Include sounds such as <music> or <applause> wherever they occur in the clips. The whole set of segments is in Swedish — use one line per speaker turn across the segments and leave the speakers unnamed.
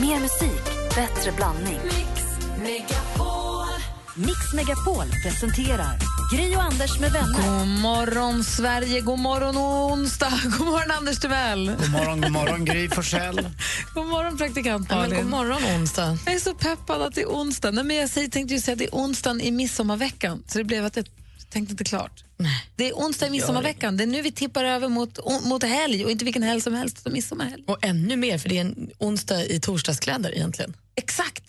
Mer musik, bättre blandning. Mix Megapol presenterar Gri och Anders med vänner.
God morgon, Sverige. God morgon, onsdag. <laughs> God morgon, Anders Timell.
God morgon, god morgon Gry Forssell. <laughs>
God morgon, praktikant
Ja, men
Malin.
god morgon, onsdag.
Jag är så peppad att det är onsdag. Nej, men jag tänkte ju säga att det är onsdagen i midsommarveckan, så det blev att jag tänkte inte klart. Det är onsdag i midsommarveckan. Det är nu vi tippar över mot, mot helg, och inte vilken helg som helst, utan midsommarhelg.
Och ännu mer, för det är en onsdag i torsdagskläder egentligen.
Exakt!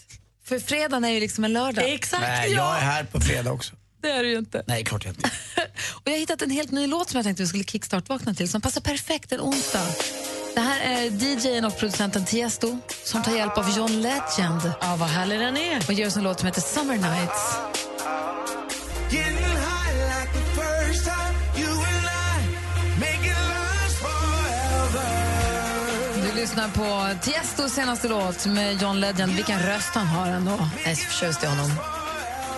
För fredagen är ju liksom en lördag.
Exakt,
Nej, jag är här på fredag också.
Det är det ju inte.
Nej, klart jag inte. <laughs>
Och jag har hittat en helt ny låt som jag tänkte vi skulle kickstart-vakna till som passar perfekt en onsdag. Det här är DJn och producenten Tiesto som tar hjälp av John Legend
Ja, vad härlig den är.
och gör oss en låt som heter Summer Nights. Lyssnar på Tiestos senaste låt med John Legend. Vilken röst han har ändå.
Jag är så förtjust i honom.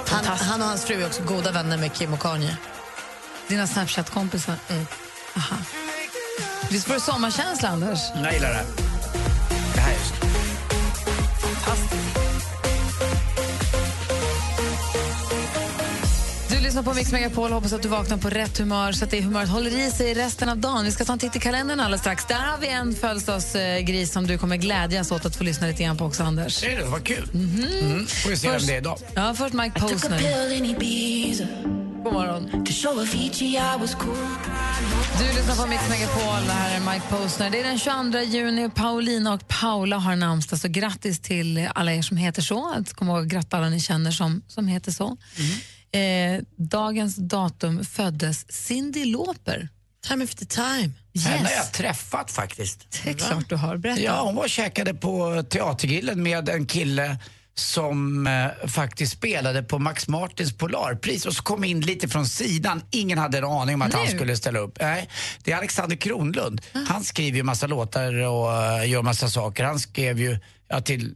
Han, han och hans fru är också goda vänner med Kim och Kanye.
Dina Snapchat-kompisar. Aha. Visst får du sommarkänsla, Anders?
Jag gillar det. Det här är
lyssnar på Mix Megapol hoppas att du vaknar på rätt humör så att det humöret håller i sig resten av dagen. Vi ska ta en titt i kalendern alldeles strax. Där har vi en födelsedagsgris som du kommer glädjas åt att få lyssna lite grann på också, Anders.
Ser du? Vad kul. Mm. Får vi se vem det är idag.
Ja, först Mike Posner. God morgon. Du lyssnar på Mix Megapol. Det här är Mike Posner. Det är den 22 juni Paulina och Paula har namnsdag. Så grattis till alla er som heter så. Att komma ihåg att gratta alla ni känner som, som heter så. Eh, dagens datum föddes Cindy Lauper.
Time after time.
Henne har
Yes,
jag träffat faktiskt.
det är klart du har. Berätta.
Ja, hon var och käkade på Teatergrillen med en kille som eh, faktiskt spelade på Max Martins Polarpris och så kom in lite från sidan. Ingen hade en aning om att han
Nu?
skulle ställa upp. Nej, det är Alexander Kronlund. Han skriver ju massa låtar och eh, gör massa saker. Han skrev ju ja, till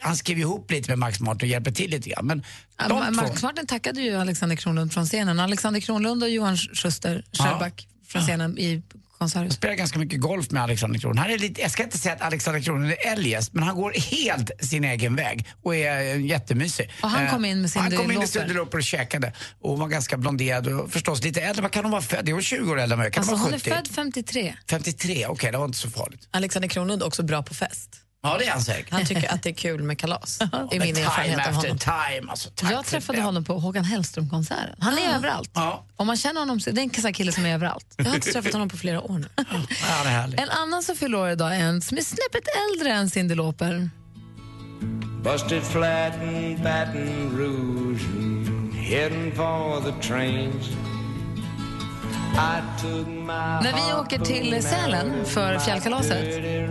han skrev ihop lite med Max Martin och hjälper till lite grann. Men
Ja, Max Martin tackade ju Alexander Kronlund från scenen. Alexander Kronlund och Johan Schuster, Schellback från scenen i Konserthus.
spelar ganska mycket golf med Alexander Kronlund. Han är lite, jag ska inte säga att Alexander Kronlund är eljest, men han går helt sin egen väg och är eh, jättemysig.
Och han
Eh,
kom in med Cyndi
Han kom in Cyndi Lauper och käkade. Och var ganska blonderad och förstås lite äldre. Vad kan hon vara född? Är hon 20 år äldre än mig? Kan
Alltså,
hon
hon är
70?
född 53.
53, okej det var inte så farligt.
Alexander Kronlund är också bra på fest.
Ja det är han säkert.
Han tycker att det är kul med kalas.
Men
min erfarenhet av honom.
time. Alltså,
Jag träffade
det.
honom på Håkan Hellström-konserten. Han är överallt.
Ja.
Om man känner honom, så det är en sån kille som är överallt.
Jag har inte träffat honom på flera år nu.
Ja, han är härlig.
En annan som fyller år idag är en som är snäppet äldre än Cyndi Lauper.
Busted flat in Baton Rouge heading for the trains.
När vi åker till Sälen för fjällkalaset.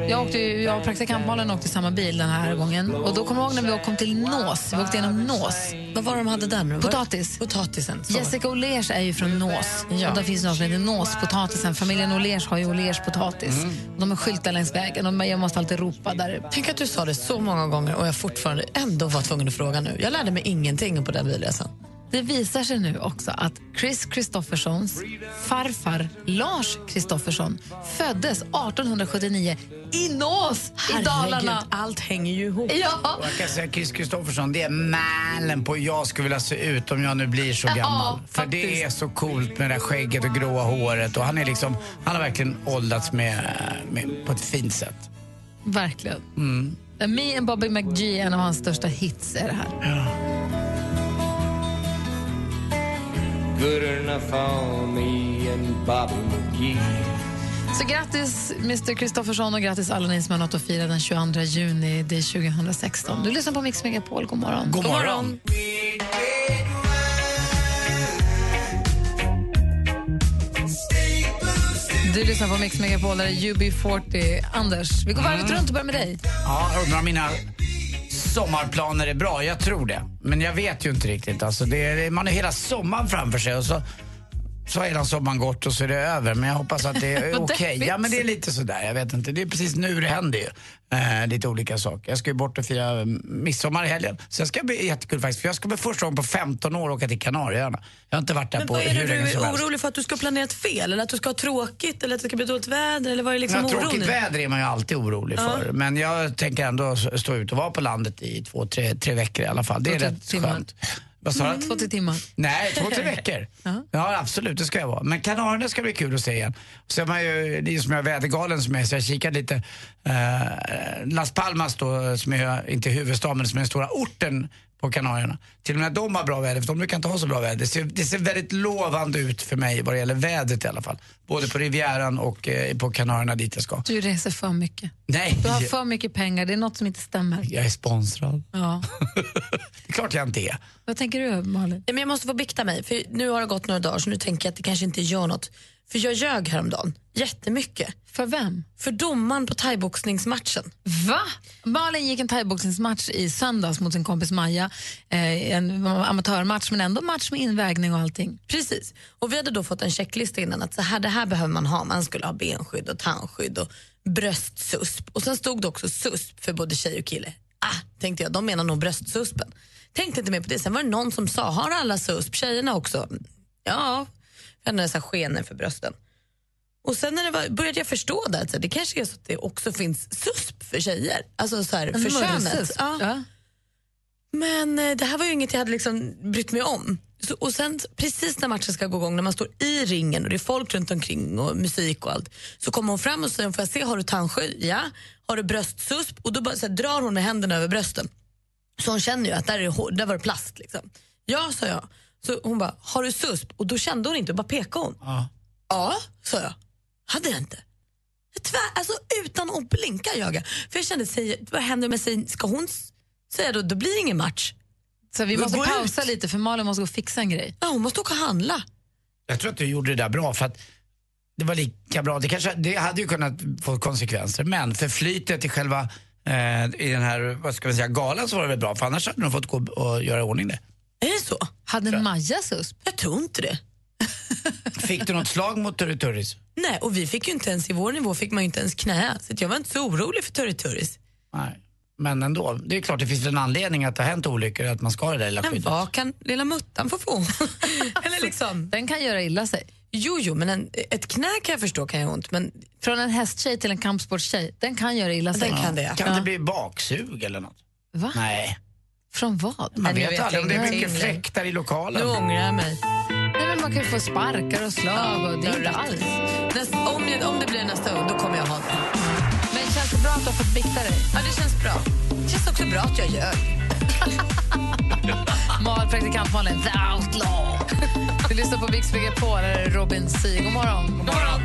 Jag, åkte, jag och praktikant Malin åkte i samma bil den här gången. Och då kommer jag ihåg när vi kom till Nås. Vi åkte genom Nås.
Vad var det de hade där? nu?
Potatis.
Potatisen. Så.
Jessica O'Lears är ju från Nås.
Ja.
Och där finns något som heter Nåspotatisen. Familjen O'Lears har ju O'Lears potatis. De är skyltar längs vägen och jag måste alltid ropa där.
Tänk att du sa det så många gånger och jag fortfarande ändå var tvungen att fråga nu. Jag lärde mig ingenting på den bilresan.
Det visar sig nu också att Chris Kristoffersons farfar Lars Kristoffersson föddes 1879 i Nås i Dalarna.
allt hänger ju ihop.
Ja,
Och Jag kan säga Chris Kristoffersson, det är mälen på hur jag skulle vilja se ut om jag nu blir så gammal. För det är så coolt med det där skägget och gråa håret och han är liksom, han har verkligen åldrats med, med, på ett fint sätt.
verkligen. Me and Bobby McGee, en av hans största hits, är det här.
Good enough for me and Bobby McGee.
Så grattis Mr Kristoffersson och grattis alla ni som har något att fira den 22 juni, det är 2016. Du lyssnar på Mix Megapol, god morgon.
God morgon.
Du lyssnar på Mix Megapol, där är UB40. Anders, vi går varvet runt och börjar med dig.
Ja, om mina sommarplaner är bra. Jag tror det. Men jag vet ju inte riktigt. Alltså, är, man har hela sommaren framför sig och så så har hela sommaren gått och så är det över. Men jag hoppas att det är <laughs> okej.
deppigt.
Ja men det är lite sådär, jag vet inte. Det är precis nu det händer ju. Eh, lite olika saker. Jag ska ju bort och fira mm, midsommar i helgen. Så det ska bli jättekul faktiskt. För jag ska för första gången på 15 år åka till Kanarieöarna. Jag har inte varit där
Men
på
vad är
hur
det
länge
du
som
är
helst.
orolig för? Att du ska ha planerat fel? Eller att du ska ha tråkigt? Eller att det ska bli dåligt väder? Eller vad är liksom
Ja,
oron?
tråkigt väder är man ju alltid orolig för. Men jag tänker ändå stå ut och vara på landet i två, tre, tre veckor i alla fall. Det är rätt
timmar.
skönt. Vad sa du?
Två, tre timmar.
Nej, två, tre veckor. <laughs> Ja, absolut, det ska jag vara. Men Kanarierna ska bli kul att se igen. Så man ju, det är som jag är vädergalen som jag är, så jag kikade lite. Eh, Las Palmas då, som är, inte huvudstaden, men som är den stora orten på Kanarierna. Till och med de har bra väder, för de brukar inte ha så bra väder. Det ser, det ser väldigt lovande ut för mig vad det gäller vädret i alla fall. Både på Rivieran och eh, på Kanarierna dit jag ska.
Du reser för mycket.
Nej,
Du har för mycket pengar, det är något som inte stämmer.
jag är sponsrad.
Ja. <laughs>
det är klart jag inte är.
Vad tänker du Malin?
Ja, men jag måste få bikta mig, för nu har det gått några dagar så nu tänker jag att det kanske inte gör något. För jag ljög häromdagen, jättemycket.
För vem?
För domaren på thaiboxningsmatchen.
Va? Malin gick en thaiboxningsmatch i söndags mot sin kompis Maja. Eh, en amatörmatch men ändå match med invägning och allting.
Precis. Och vi hade då fått en checklista innan att så här, det här behöver man ha. Man skulle ha benskydd och tandskydd och bröstsusp. Och sen stod det också susp för både tjej och kille. Ah, tänkte jag, de menar nog bröstsuspen. Tänkte inte mer på det. Sen var det någon som sa, har alla susp? Tjejerna också? Ja, jag hade här skenor för brösten. Och sen när det var, började jag förstå det, att så här, det kanske är så att det också finns susp för tjejer. Alltså så här, för könet. Ja.
Ja.
Men eh, det här var ju inget jag hade liksom brytt mig om. Så, och sen precis när matchen ska gå igång, när man står i ringen och det är folk runt omkring och musik och allt, så kommer hon fram och säger, får jag se, har du tandskydd? Ja. Har du bröstsusp? Och då bara, så här, drar hon med händerna över brösten. Så hon känner ju att där, är hår- där var det plast. Liksom. Ja, sa jag. Så hon bara, har du susp? Och då kände hon inte, bara pekade hon.
Ja.
Ja, sa jag. Hade jag inte. Tvär, alltså utan att blinka jag. För jag kände, säger, vad händer med sig? Ska hon säga då, då blir det ingen match.
Så vi måste
ut.
pausa lite för Malin måste gå och fixa en grej.
Ja, hon måste åka och handla.
Jag tror att du gjorde det där bra för att det var lika bra. Det, kanske, det hade ju kunnat få konsekvenser men för flytet i själva eh, i den här vad ska vi säga, galan så var det väl bra för annars hade de fått gå och göra i ordning det.
Är det så?
Hade Maja susp?
Jag tror inte det. <laughs>
Fick du något slag mot Turri Turris?
Nej, och vi fick ju inte ens, i vår nivå fick man ju inte ens knä. Så jag var inte så orolig för Turri Turris.
Nej. Men ändå, det är klart det finns en anledning att det har hänt olyckor att man ska ha det där lilla
Men
skyddet.
vad kan lilla muttan få få? <laughs> Eller liksom.
Den kan göra illa sig.
Jo, jo, men en, ett knä kan jag förstå kan göra ont. Men
Från en hästtjej till en kampsportstjej, den kan göra illa sig.
den kan det.
Kan det bli baksug eller något?
Va?
Nej,
Från vad?
man vet
vet
aldrig om det är mycket fläktar i lokalen.
Nu ångrar jag mig.
Nej, men man kan ju få sparkar och slag och det är inte alls.
Näst, om, jag, om det blir nästa gång, då kommer jag ha det.
Men känns det bra att du har fått bikta dig?
Ja, det känns bra. Det känns också bra att jag ljög. <laughs>
Mal, praktikant Malin, the outlaw. Vi lyssnar på Mix Megapol, här är Robin Sig. God morgon. God morgon.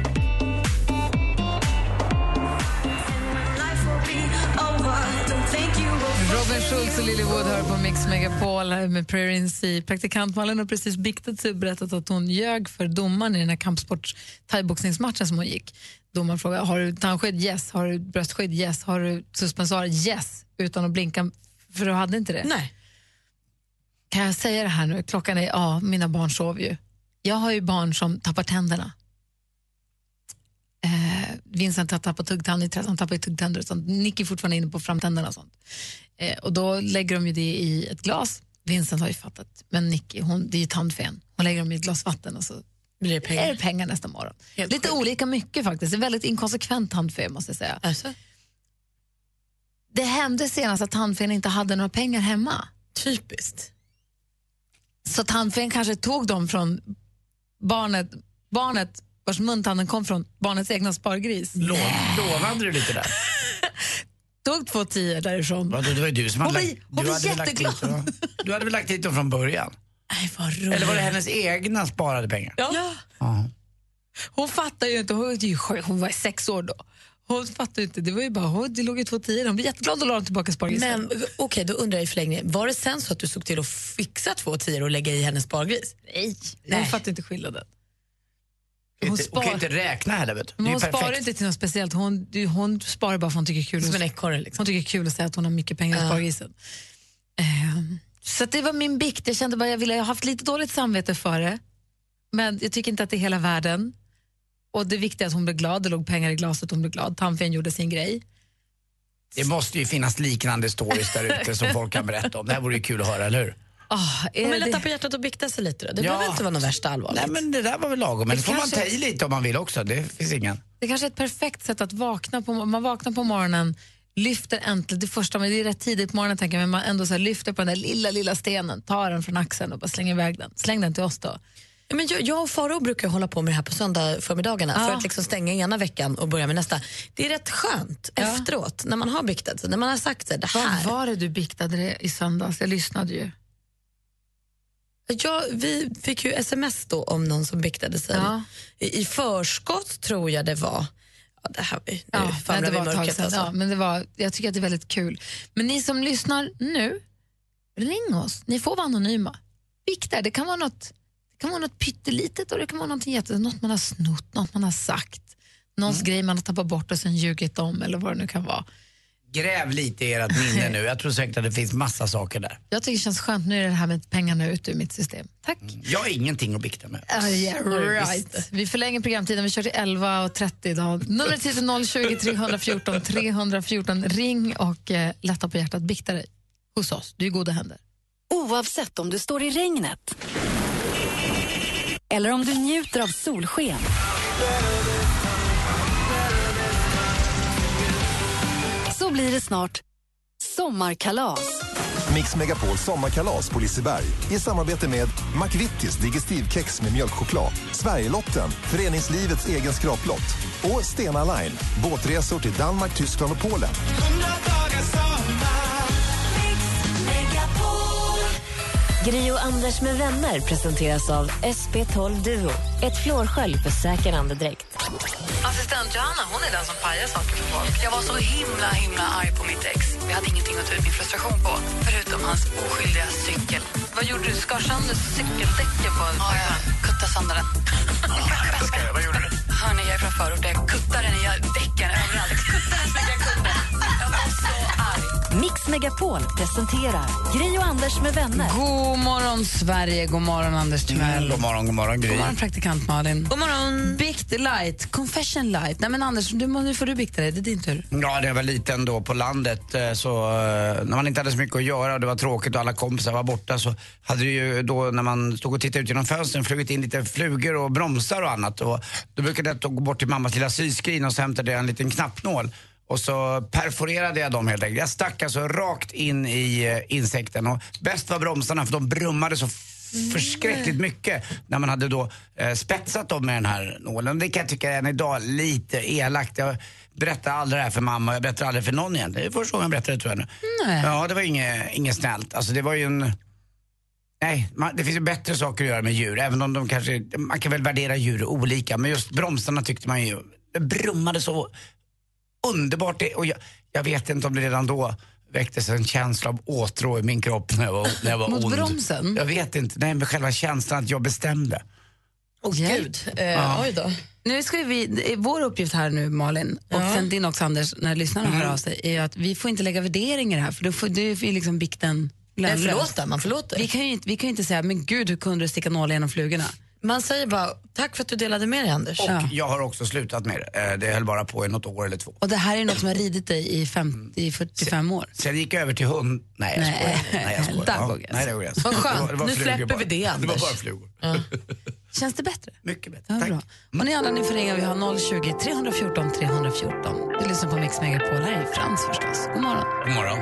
Robin Schultz och Lily Wood hör på Mix Megapol med Prayer in Sea. Praktikant Malin har precis biktat sig och berättat att hon ljög för domaren i den här kampsports thaiboxningsmatchen som hon gick. Domaren frågade har du tandskydd? Yes. Har du bröstskydd? Yes. Har du suspensor? Yes. Utan att blinka, för du hade inte det.
Nej.
Kan jag säga det här nu? Klockan är, ja, mina barn sover ju. Jag har ju barn som tappar tänderna. Eh, Vincent har tappat tuggtand, han tappar tuggtänder och sånt. Nicky är fortfarande inne på framtänderna och sånt. Eh, och då lägger de ju det i ett glas. Vincent har ju fattat, men Nicky, hon, det är ju tandfen. Hon lägger dem i ett glas vatten och så
Blir det
är
pengar?
det pengar nästa morgon.
Helt
Lite
sjukt.
olika mycket faktiskt. Det är väldigt inkonsekvent tandfe måste jag säga.
Alltså,
Det hände senast att tandfen inte hade några pengar hemma.
typiskt.
Så tandfen kanske tog dem från barnet, barnet vars muntanden kom från barnets egna spargris.
Lo- lovade du lite där?
Tog två tior därifrån.
Vadå, det var ju du som
Hon
hade
blir-
lagt-
hon
lagt dit
jätteglad.
dem- Du hade väl lagt hit dem från början?
Nej, vad roligt.
Eller var det hennes egna sparade pengar?
Ja.
Ja.
Hon fattar ju inte, hon, var ju sju- hon var sex år då. Hon fattar ju inte, det var ju bara, hon, det låg ju två tior. Hon blev jätteglad och la dem tillbaka spargrisen.
Men okej, då undrar jag i förlängningen, var det sen så att du såg till att fixa två tior och lägga i hennes spargris?
nej,
Nej.
hon fattar inte skillnaden.
Hon,
hon
kan ju
spar-
inte räkna heller vet du.
Hon sparar inte till något speciellt, hon, hon sparar bara för hon tycker kul.
Som en ekorre liksom.
Hon tycker kul att säga att hon har mycket pengar i
Ja.
spargrisen. Ehm, så det var min bikt. Jag kände bara jag ville, jag har haft lite dåligt samvete för det. men jag tycker inte att det är hela världen. Och det viktiga är att hon blev glad, det låg pengar i glaset, hon blev glad. Tandfen gjorde sin grej.
Det måste ju finnas liknande stories där ute som folk kan berätta om. Det här vore ju kul att höra, eller hur?
Oh, är
Men
det-
lätta på hjärtat och bikta sig lite då. Det
Ja.
behöver inte vara något värsta allvarligt.
Nej men det där var väl lagom. Men det får man ta i lite om man vill också. Det finns ingen.
Det kanske är ett perfekt sätt att vakna på. Man vaknar på morgonen, lyfter äntligen, det första, men det är rätt tidigt på morgonen tänker jag, men man ändå så här, lyfter på den där lilla, lilla stenen, tar den från axeln och bara slänger iväg den. Släng den till oss då.
Ja, Men jag, jag och Faro brukar hålla på med det här på söndag förmiddagarna
Ja.
för att liksom stänga ena veckan och börja med nästa. Det är rätt skönt efteråt när man har biktat sig, när man har sagt sig, det
Vad
här.
var det du biktade det i söndags? Jag lyssnade ju.
Ja, vi fick ju sms då om någon som biktade sig.
Ja.
I, I förskott tror jag det var. Ja, det här, nu
Ja,
famlar
det
vi
var
mörkret. Alltså.
Ja, men det var, jag tycker att det är väldigt kul. Men ni som lyssnar nu, ring oss. Ni får vara anonyma. Bikta, det kan vara något, det kan vara något pyttelitet och det kan vara något, jätte, något man har snott, något man har sagt. Någons grej man har tappat bort och sen ljugit om eller vad det nu kan vara.
Gräv lite i ert minne nu. Jag tror säkert att det finns massa saker där.
Jag tycker det känns skönt, nu är det här med pengarna ute ur mitt system. Tack.
Jag har ingenting att bikta med.
Uh, yeah, right. Vi förlänger programtiden, vi kör till 11.30 idag. Numret hit är 020 314 314. Ring och eh, lätta på hjärtat, bikta dig hos oss. Du är i goda händer.
Oavsett om du står i regnet eller om du njuter av solsken. Så blir det snart sommarkalas.
Mix Megapol sommarkalas på Liseberg i samarbete med McVittys Digestivkex med mjölkchoklad, Sverigelotten, föreningslivets egen skraplott och Stena Line, båtresor till Danmark, Tyskland och Polen.
Gri och Anders med vänner presenteras av SP12 Duo. Ett flårskölj för säker andedräkt.
Assistent Johanna, hon är den som pajar saker för folk.
Jag var så himla himla arg på mitt ex. Vi hade ingenting att ta ut min frustration på, förutom hans oskyldiga cykel.
Vad gjorde du? Skar sönder cykeldäcken på en
Ja, jag kuttade sönder den.
Vad gjorde du?
Hörni, jag är från förorten. Jag kuttade den i däcken överallt. Jag kuttade den så mycket jag kunde. Jag var så arg.
Mix Megapol presenterar Gri och Anders med vänner.
God morgon, Sverige. God morgon, Anders Timell.
God morgon, god morgon Gry.
God morgon, praktikant Malin.
God morgon.
Bikt light, confession light. Nej, men Anders, du, nu får du bikta dig. Det är din tur.
Ja, när jag var liten då på landet eh, så eh, när man inte hade så mycket att göra och det var tråkigt och alla kompisar var borta så hade det ju då när man stod och tittade ut genom fönstren flugit in lite flugor och bromsar och annat och då brukade jag gå bort till mammas lilla syskrin och så hämtade jag en liten knappnål och så perforerade jag dem helt enkelt. Jag stack alltså rakt in i eh, insekten och bäst var bromsarna för de brummade så förskräckligt mycket när man hade då eh, spetsat dem med den här nålen. Det kan jag tycka än idag lite elakt. Jag berättar aldrig det här för mamma, jag berättar aldrig för någon egentligen. Det är första gången jag berättar det tror jag nu.
Nej.
Ja, det var inget, inget snällt. Alltså det var ju en... Nej, man, det finns ju bättre saker att göra med djur. Även om de kanske, man kan väl värdera djur olika. Men just bromsarna tyckte man ju, det brummade så underbart. Det, och jag, jag vet inte om det redan då väcktes en känsla av åtrå i min kropp när jag var, när jag var
Mot
ond.
bromsen?
Jag vet inte. Nej, men själva känslan att jag bestämde.
Åh
Hjälp.
gud. Eh, Oj då.
Nu ska vi, det är vår uppgift här nu, Malin, och sen din också Anders, när lyssnarna hör av sig, är att vi får inte lägga värderingar här, för då får, du ju liksom bikten lönlös.
man förlåter.
Vi kan, ju inte, vi kan ju inte säga, men gud, hur kunde du sticka nålar genom flugorna?
Man säger bara tack för att du delade med dig Anders.
Och jag har också slutat med det. Eh, Det höll bara på i något år eller två.
Och det här är något som har ridit dig i 50, 45 år.
Sen gick jag över till hund. Nej, jag
Nej.
skojar. Nej, jag skojar. <laughs> Ja. Nej, det gränsen.
Vad skönt.
Det var- det var
Nu släpper
bara.
vi det,
Det var
Anders.
bara flugor. <laughs>
Känns det bättre?
Mycket bättre.
Ja,
Tack.
bra. Och ni andra ni får ringa, vi har 020 314 314. Du lyssnar på Mix Megapol, här är Frans förstås. God morgon.
God morgon.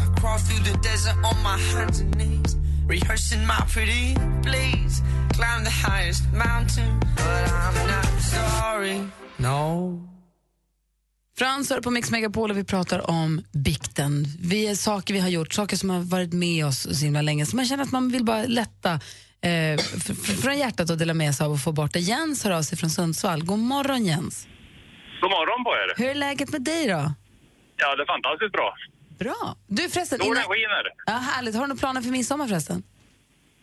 I crawl through the desert on my hands and knees, rehearsing my pretty please. Climb the highest mountain, but I'm not sorry. No.
Frans hör på Mix Megapol och vi pratar om bikten. Vi är saker vi har gjort, saker som har varit med oss så himla länge. Så man känner att man vill bara lätta eh, från hjärtat och dela med sig av och få bort det. Jens hör av sig från Sundsvall. God morgon Jens.
God morgon på er.
Hur är läget med dig då?
Ja, det är fantastiskt bra.
Bra. Du förresten,
Solen
innan...
skiner.
ja, härligt. Har du några planer för midsommar förresten?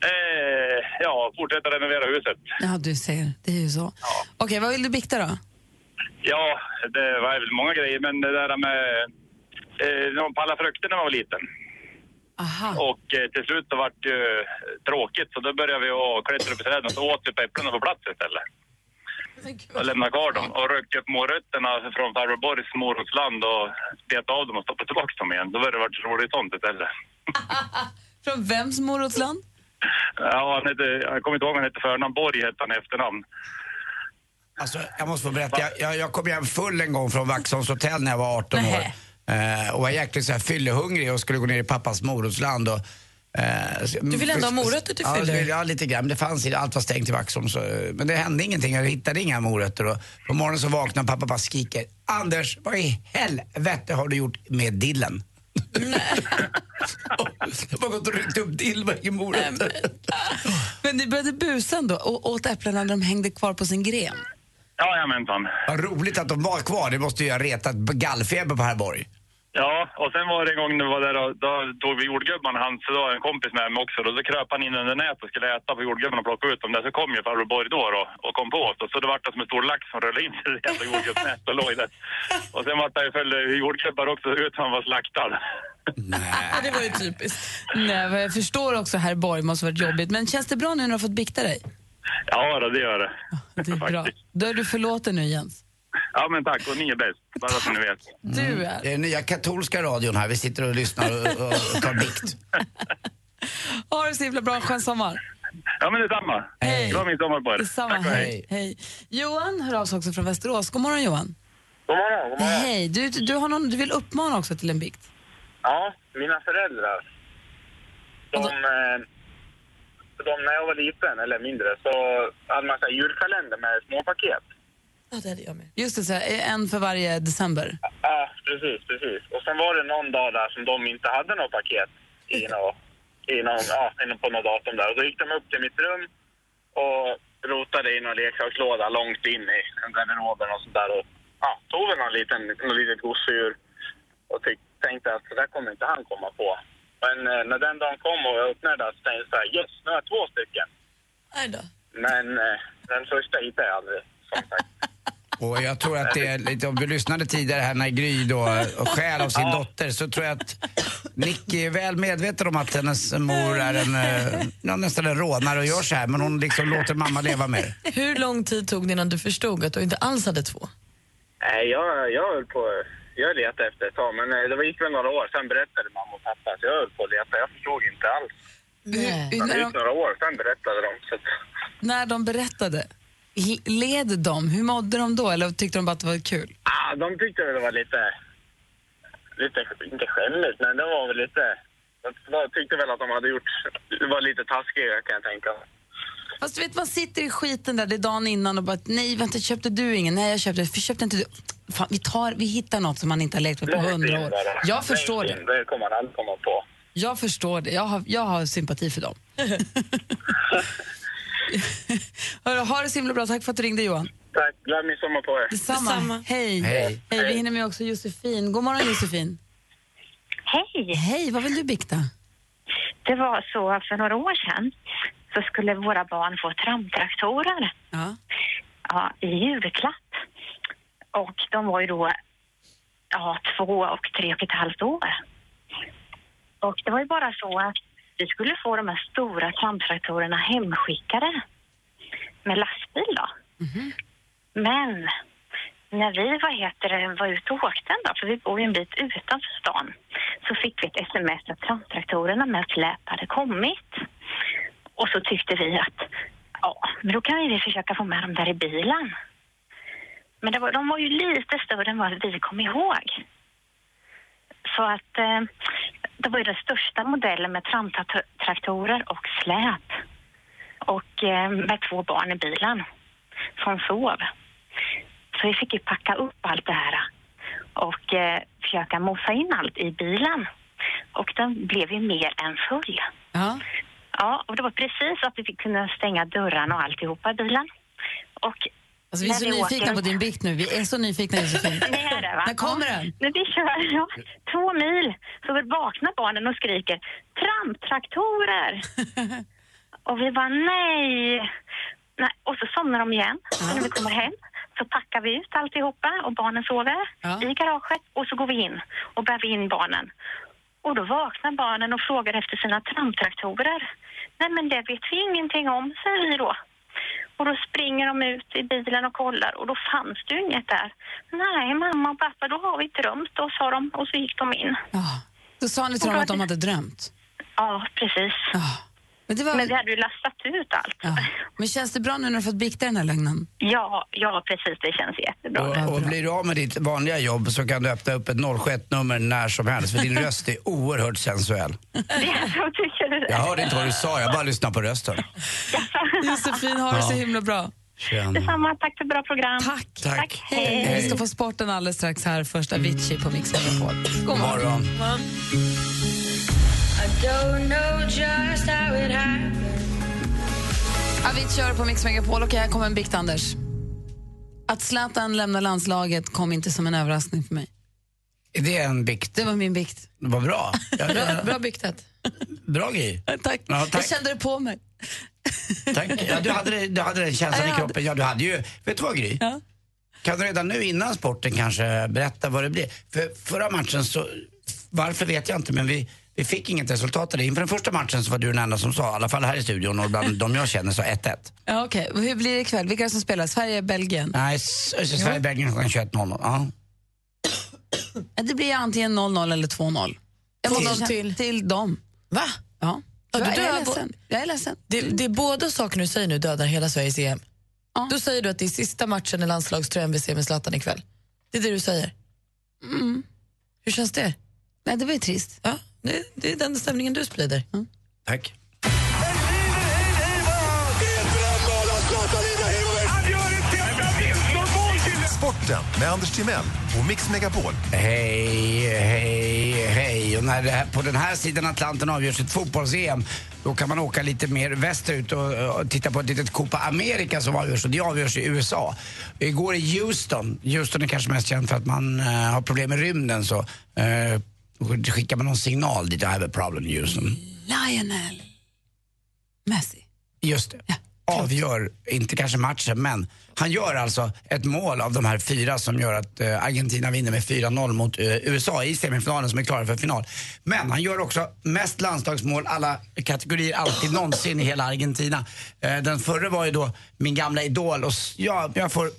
Eh, ja, fortsätta renovera huset.
Ja, du ser. Det är ju så. Okej, vad vill du bikta då?
Ja, det var väl många grejer, men det där med... Eh, man pallade frukter när man var liten.
Aha.
Och eh, till slut så vart det ju tråkigt så då började vi att klättra upp i träden och så åt vi på äpplena på plats istället. Och lämnade kvar dem och ryckte upp morötterna från farbror Boris morotsland och bet av dem och stoppade tillbaka dem igen. Då var det varit roligt sånt istället. <laughs>
Från vems morotsland?
Ja, han hette, jag kommer inte ihåg vad han hette förnamn. Borg hette han efternamn.
Alltså, jag måste få berätta, jag, jag, jag kom hem full en gång från Vaxholms hotell när jag var 18 år. Eh, och var jäkligt så här fyllehungrig och skulle gå ner i pappas morotsland. Och,
Du vill ändå ha morötter till
ja, Ja, lite grann. Men det fanns allt var stängt i Vaxholm. Så, men det hände ingenting, jag hittade inga morötter. Och på morgonen så vaknade pappa och bara skriker Anders, vad i helvete har du gjort med dillen? <laughs> jag har bara gått och ryckt upp dill, är morötter?
Men ni började busa ändå och åt äpplena när de hängde kvar på sin gren.
Jajamensan.
Vad roligt att de var kvar, det måste ju ha retat gallfeber på herr Borg.
Ja, och sen var det en gång när vi var där och då tog vi jordgubbarna, han så var en kompis med mig också. Och då kröp han in under nät och skulle äta på jordgubbarna och plocka ut dem där. Så kom ju farbror Borg då, då och kom på oss. Och så det vart det som en stor lax som rullade in i det jävla jordgubbsnätet och låg där. Och sen vart det ju följde jordgubbar också ut han var slaktad.
Ja, det var ju typiskt. Nej, jag förstår också herr Borg måste ha varit jobbigt. Men känns det bra nu när du har fått bikta dig?
Ja, då, det gör det.
Det är bra. Då är du förlåten nu Jens.
Ja, men tack. Och ni är bäst. Bara så ni vet.
Du är.
Det är den nya katolska radion här, vi sitter och lyssnar och, och, tar bikt. <laughs>
Ha det så himla bra, skön sommar.
Ja, men detsamma.
Hej.
Glad midsommar på er.
Detsamma,
Tack och
hej. hej. Johan hör av sig också från Västerås. God morgon Johan.
God morgon, god morgon.
Hej, du, du, har någon, du vill uppmana också till en bikt.
Ja, mina föräldrar. De, eh, de, när jag var liten, eller mindre, så hade man så här julkalender med småpaket.
Ja, det hade jag med.
Just det, så här, en för varje december.
Ja, precis, precis. Och sen var det någon dag där som de inte hade något paket i någon, i någon, ja, på något datum där. Och då gick de upp till mitt rum och rotade i någon leksakslåda långt in i garderoben och sånt där. Och ja, tog väl någon liten, någon litet gosedjur och tyck, tänkte att det där kommer inte han komma på. Men eh, när den dagen kom och jag öppnade den så tänkte jag så här, yes, nu har jag två stycken.
Nej då.
Men eh, den första hittade jag aldrig, som sagt.
Och jag tror att det är lite, om du lyssnade tidigare här när Gry då och skäl av sin dotter så tror jag att Nicky är väl medveten om att hennes mor är en, eh, ja, nästan en rånare och gör så här men hon liksom låter mamma leva med det.
Hur lång tid tog det innan du förstod att du inte alls hade två?
Nej, jag, jag höll på... Jag letade efter ett tag, men eh, det gick väl några år. Sen berättade mamma och pappa, så jag höll på att leta. Jag förstod inte alls.
Hur,
Det
när,
gick några år, sen berättade de. Så att,
när de berättade, led de? Hur mådde de då? Eller tyckte de bara att det var kul?
ah, de tyckte väl det var lite... Lite, inte skämmigt, men det var väl lite... De tyckte väl att de hade gjort... Det var lite taskiga, kan jag tänka.
Fast du vet, man sitter i skiten där, det är dagen innan och bara nej vänta, köpte du ingen? Nej jag köpte, för köpte inte du? Fan, vi, tar, vi hittar något som man inte har lekt med på hundra år. Jag förstår det.
Det kommer man aldrig komma på.
Jag förstår det. Jag har, jag har sympati för dem. <laughs> <laughs> Hörru, ha det så himla bra. Tack för att du ringde Johan.
Tack, glad midsommar på er.
Detsamma. Hej.
Hej.
Hej. Vi hinner med också Josefin. God morgon Josefin.
Hej!
Hej, vad vill du bikta?
Det var så för några år sedan så skulle våra barn få tramtraktorer
Ja.
ja, i julklapp. Och de var ju då ja, två och tre och ett halvt år. Och det var ju bara så att vi skulle få de här stora tramtraktorerna hemskickade med lastbil då. Men när vi vad heter det, var ute och åkte en dag, för vi bor ju en bit utanför stan, så fick vi ett sms att tramtraktorerna med släp hade kommit. Och så tyckte vi att ja, men då kan vi försöka få med dem där i bilen. Men det var, de var ju lite större än vad vi kom ihåg. Så att eh, det var ju den största modellen med tramtraktorer och släp. Och eh, med två barn i bilen som sov. Så vi fick ju packa upp allt det här och eh, försöka mossa in allt i bilen. Och den blev ju mer än full.
Ja.
Ja, och det var precis att vi fick kunna stänga dörrarna och alltihopa i bilen. Och
Alltså, vi är så
vi
nyfikna på din bikt nu. Vi är så nyfikna Josefin. <laughs>
Det är det, va?
När kommer
ja.
den?
När vi kör ja, två mil så vaknar barnen och skriker tramptraktorer. <laughs> och vi bara nej. nej. Och så somnar de igen. Och när vi kommer hem så packar vi ut alltihopa och barnen sover
Ja.
i garaget och så går vi in och bär in barnen. Och då vaknar barnen och frågar efter sina tramptraktorer. Nej men det vet vi ingenting om, säger vi då. Och då springer de ut i bilen och kollar och då fanns det ju inget där. Nej, mamma och pappa, då har vi drömt då, sa de och så gick de in.
Då sa ni till dem att de hade drömt?
Ja, precis.
Men, det var...
Men vi hade ju lastat ut allt.
Men känns det bra nu när du har fått bikta den här lögnen?
Ja, ja precis. Det känns jättebra.
Och, och blir du av med ditt vanliga jobb så kan du öppna upp ett 071-nummer när som helst för din <laughs> röst är oerhört sensuell.
Så tycker du det?
Jag hörde inte vad du sa, jag bara lyssnade på rösten. <laughs>
Josefin, ha det så
Ja.
himla bra.
Tjena.
Detsamma, tack för bra program.
Tack.
Tack.
Hej. Vi ska få sporten alldeles strax här. Först Avicii på Mix Megapol. God
morgon.
Avicii hör på Mix Megapol och här kommer en bikt, Anders. Att Zlatan lämnar landslaget kom inte som en överraskning för mig.
Är det en bikt?
Det var min bikt.
Vad bra. Ja,
Bra, <laughs>
ja.
bra biktat.
Bra grej.
Tack.
Ja, tack.
Jag kände det på mig.
Tack. Ja, du, hade, du hade den känslan
Ja,
i
jag
kroppen. Ja, du hade ju, vet du vad Gry? Kan du redan nu innan sporten kanske berätta vad det blir? För förra matchen så, varför vet jag inte, men vi, vi fick inget resultat av det. Inför den första matchen så var du den enda som sa, i alla fall här i studion och bland <laughs> de jag känner, sa 1-1.
Ja, Okej, Hur blir det ikväll? Vilka är det som spelar? Sverige, Belgien?
Nej, Sverige-Belgien klockan 21.00. Ja.
Ja, Det blir antingen 0-0 eller 2-0. Jag
2-0
måste-
till?
Till dem.
Va?
Ja.
Ja,
jag,
du
är
dödar-
ledsen. jag är ledsen.
Det, det är båda sakerna du säger nu dödar hela Sveriges EM. Då säger du att det är sista matchen i landslagströjan vi ser med Zlatan ikväll. Det är det du säger.
Mm.
Hur känns det?
Nej, det var ju trist.
Ja, det, det är den stämningen du sprider.
Tack.
Sporten med Anders Timell och Mix Megapol.
Hej, hej, hej. Och när det här, på den här sidan Atlanten avgörs ett fotbolls-EM då kan man åka lite mer västerut och, och titta på ett litet Copa America som avgörs och det avgörs i USA. Igår i Houston, Houston är kanske mest känd för att man eh, har problem med rymden så uh, skickar man någon signal dit, I have a problem Houston.
Lionel Messi.
Just det. Avgör, inte kanske matchen, men han gör alltså ett mål av de här fyra som gör att eh, Argentina vinner med 4-0 mot eh, USA i semifinalen som är klara för final. Men han gör också mest landslagsmål alla kategorier alltid någonsin i hela Argentina. Eh, den förra var ju då min gamla idol och ja, jag får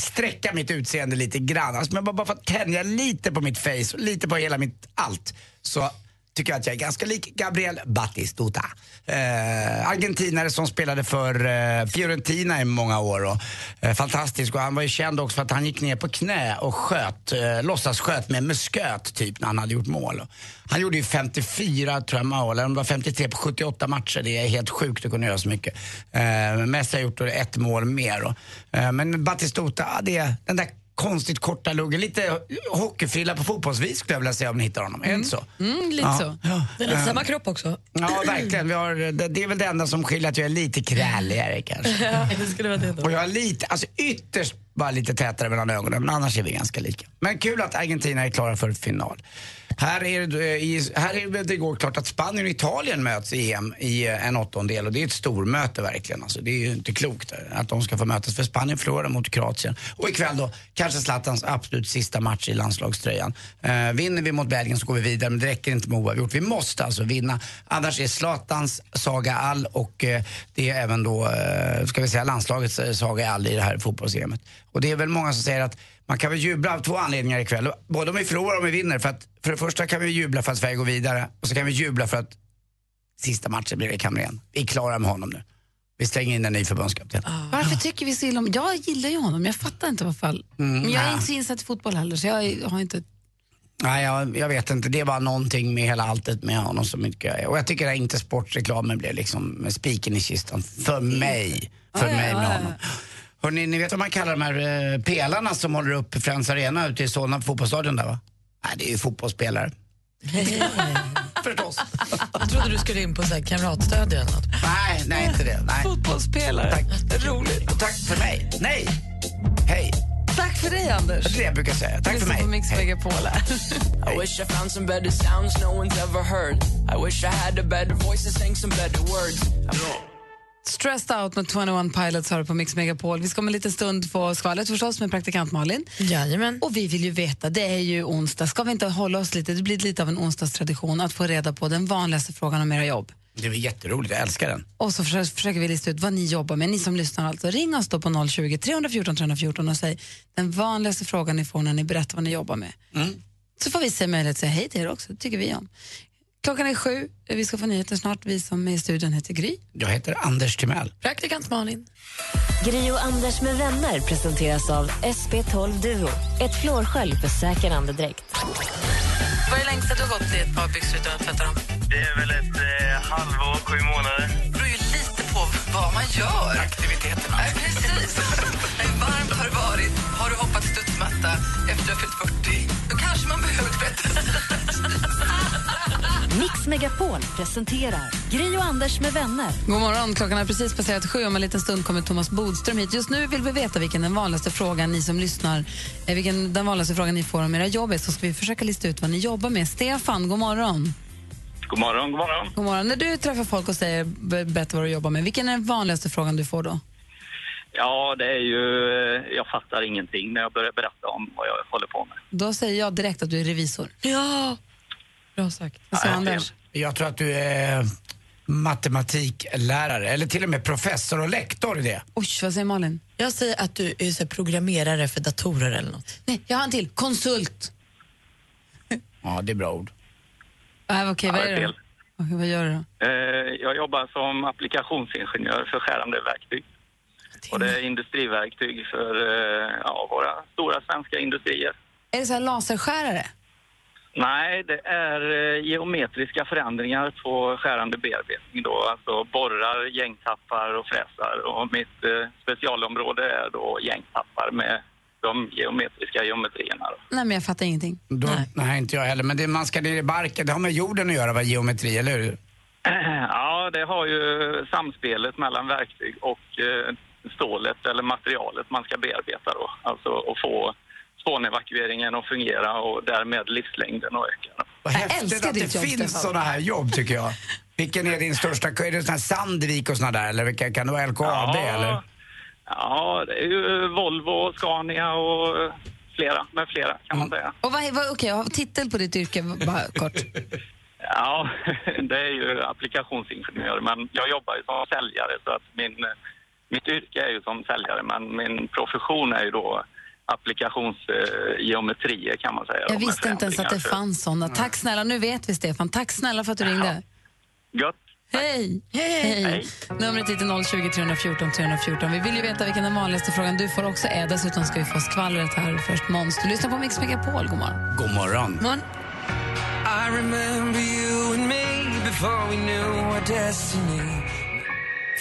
sträcka mitt utseende lite grann. Alltså, men bara, bara, för att tänja lite på mitt face och lite på hela mitt allt så tycker jag att jag är ganska lik Gabriel Batistuta. Eh, argentinare som spelade för eh, Fiorentina i många år. Och, eh, fantastisk och han var ju känd också för att han gick ner på knä och sköt, eh, låtsas sköt med musköt typ när han hade gjort mål. Och han gjorde ju 54 tror jag mål, eller om det var 53 på 78 matcher. Det är helt sjukt att kunna göra så mycket. Eh, Messi har gjort ett mål mer. Och, eh, men Batistuta, det är den där konstigt korta luggen. Lite hockeyfrilla på fotbollsvis skulle jag vilja säga om ni hittar honom. Är det inte så?
Mm, lite
Ja.
så.
Ja.
Det är lite samma kropp också.
Ja, verkligen. Vi har, det, det är väl det enda som skiljer att jag är lite krälligare kanske. <laughs>
Ja, det skulle vara det då.
Och jag är lite, alltså ytterst bara lite tätare mellan ögonen, men annars är vi ganska lika. Men kul att Argentina är klara för final. Här är, det, eh, i, här är det igår klart att Spanien och Italien möts i EM i eh, en åttondel och det är ett stormöte verkligen. Alltså, det är ju inte klokt eh, att de ska få mötas för Spanien förlorar mot Kroatien. Och ikväll då kanske Zlatans absolut sista match i landslagströjan. Eh, vinner vi mot Belgien så går vi vidare men det räcker inte med oavgjort. Vi måste alltså vinna. Annars är Zlatans saga all och eh, det är även då, eh, ska vi säga landslagets saga all i det här fotbolls Och det är väl många som säger att man kan väl jubla av två anledningar ikväll. Både om vi förlorar och om vi vinner. För, att, för det första kan vi jubla för att Sverige går vidare och så kan vi jubla för att sista matchen blir det Kamrén. Vi är klara med honom nu. Vi slänger in en ny förbundskapten.
Varför tycker vi så illa om... Jag gillar ju honom, jag fattar inte varför.
Mm,
Men jag är
nej.
inte så insatt i fotboll heller, så jag har inte...
Nej, jag, jag vet inte. Det var någonting med hela alltet med honom som inte... Och jag tycker att inte sportreklamen blev liksom spiken i kistan. För mig. För
Ja, ja,
mig med
ja, ja.
honom. Hörrni, ni vet vad man kallar de här eh, pelarna som håller upp Friends Arena ute i Solna på fotbollsstadion där va? Nej, det är ju fotbollsspelare. <laughs> Förstås.
Jag trodde du skulle in på så här kamratstöd eller något.
Nej, nej inte det. Nej.
Fotbollsspelare.
Tack.
Roligt.
Och tack för mig. Nej. Hej.
Tack för dig, Anders.
Det är det jag brukar säga. Tack för mig.
på Mix
Hej.
Megapol här.
I wish I found some better sounds no one's ever heard. I wish I had a better voice and sang some better words.
Stressed out med 21 Pilots har du på Mix Megapol. Vi ska om en liten stund få skvallret förstås med praktikant Malin.
Jajamän.
Och vi vill ju veta, det är ju onsdag, ska vi inte hålla oss lite, det blir lite av en onsdagstradition att få reda på den vanligaste frågan om era jobb.
Det är jätteroligt, jag älskar den.
Och så försöker, försöker vi lista ut vad ni jobbar med, ni som lyssnar alltså. Ring oss då på 020 314 314 och säg den vanligaste frågan ni får när ni berättar vad ni jobbar med. Så får vi se möjlighet att säga hej till er också, det tycker vi om. Klockan är sju, vi ska få nyheter snart. Vi som är i studion heter Gry.
Jag heter Anders Timell.
Praktikant Malin.
Gri och Anders med vänner presenteras av SP12 Duo. Ett flårskölj för säker andedräkt.
Vad är det längsta du har gått i ett par byxor utan att tvätta dem?
Det är väl ett eh, halvår, sju månader.
Det beror ju lite på vad man gör.
Aktiviteterna.
Nej, precis. Hur varmt har det varit? Har du hoppat studsmatta efter du har fyllt 40? Då kanske man behöver tvätta.
Mix Megapol presenterar Gri och Anders med vänner.
God morgon, klockan har precis passerat sju. Om en liten stund kommer Thomas Bodström hit. Just nu vill vi veta vilken den vanligaste frågan ni som lyssnar, eh, vilken den vanligaste frågan ni får om era jobb är, så ska vi försöka lista ut vad ni jobbar med. Stefan, god morgon.
God morgon, god morgon.
God morgon. När du träffar folk och säger, be- berättar vad du jobbar med, vilken är den vanligaste frågan du får då?
Ja, det är ju... eh, Jag fattar ingenting när jag börjar berätta om vad jag håller på med.
Då säger jag direkt att du är revisor.
Ja, bra sagt.
Vad säger
Nej,
Anders?
Jag tror att du är matematiklärare, eller till och med professor och lektor i det.
Oj, vad säger Malin?
Jag säger att du är så här programmerare för datorer eller något.
Nej, jag har en till. Konsult.
Ja, det är bra ord.
Äh, Okej,
Ja,
vad är det?
fel.
Okej, vad gör du då?
Eh, Jag jobbar som applikationsingenjör för skärande verktyg. Och det är industriverktyg för eh, ja, våra stora svenska industrier.
Är det så här laserskärare?
Nej, det är eh, geometriska förändringar på skärande bearbetning då. Alltså borrar, gängtappar och fräsar. Och mitt eh, specialområde är då gängtappar med de geometriska geometrierna. Då.
Nej, men jag fattar ingenting.
Då, nej. inte jag heller. Men det, man ska ner i barken, det har med jorden att göra, vad geometri, eller hur? <clears throat>
Ja, det har ju samspelet mellan verktyg och eh, stålet eller materialet man ska bearbeta då. Alltså att få spånevakueringen att fungera och därmed livslängden att öka.
Vad häftigt att det finns sådana här jobb, tycker jag. Vilken är din största kund? Är det sån här Sandvik och såna där, eller vilka, kan det vara LKAB,
Ja.
eller?
Ja, det är ju Volvo, Scania och flera, med flera kan man säga.
Och vad, vad, okej, jag har titel på ditt yrke, bara kort. <laughs>
Ja, <laughs> det är ju applikationsingenjör, men jag jobbar ju som säljare så att min, mitt yrke är ju som säljare, men min profession är ju då applikationsgeometrier kan man säga.
Jag visste inte ens att det fanns såna. Tack snälla, nu vet vi Stefan. Tack snälla för att du ringde.
Gött.
Hej! Hej! Numret hit är 020 314 314. Vi vill ju veta vilken den vanligaste frågan du får också är. Dessutom ska vi få skvallret här först. Måns, du lyssnar på Mix Megapol. God morgon.
God morgon.
morgon.
I remember you and me before we knew our destiny.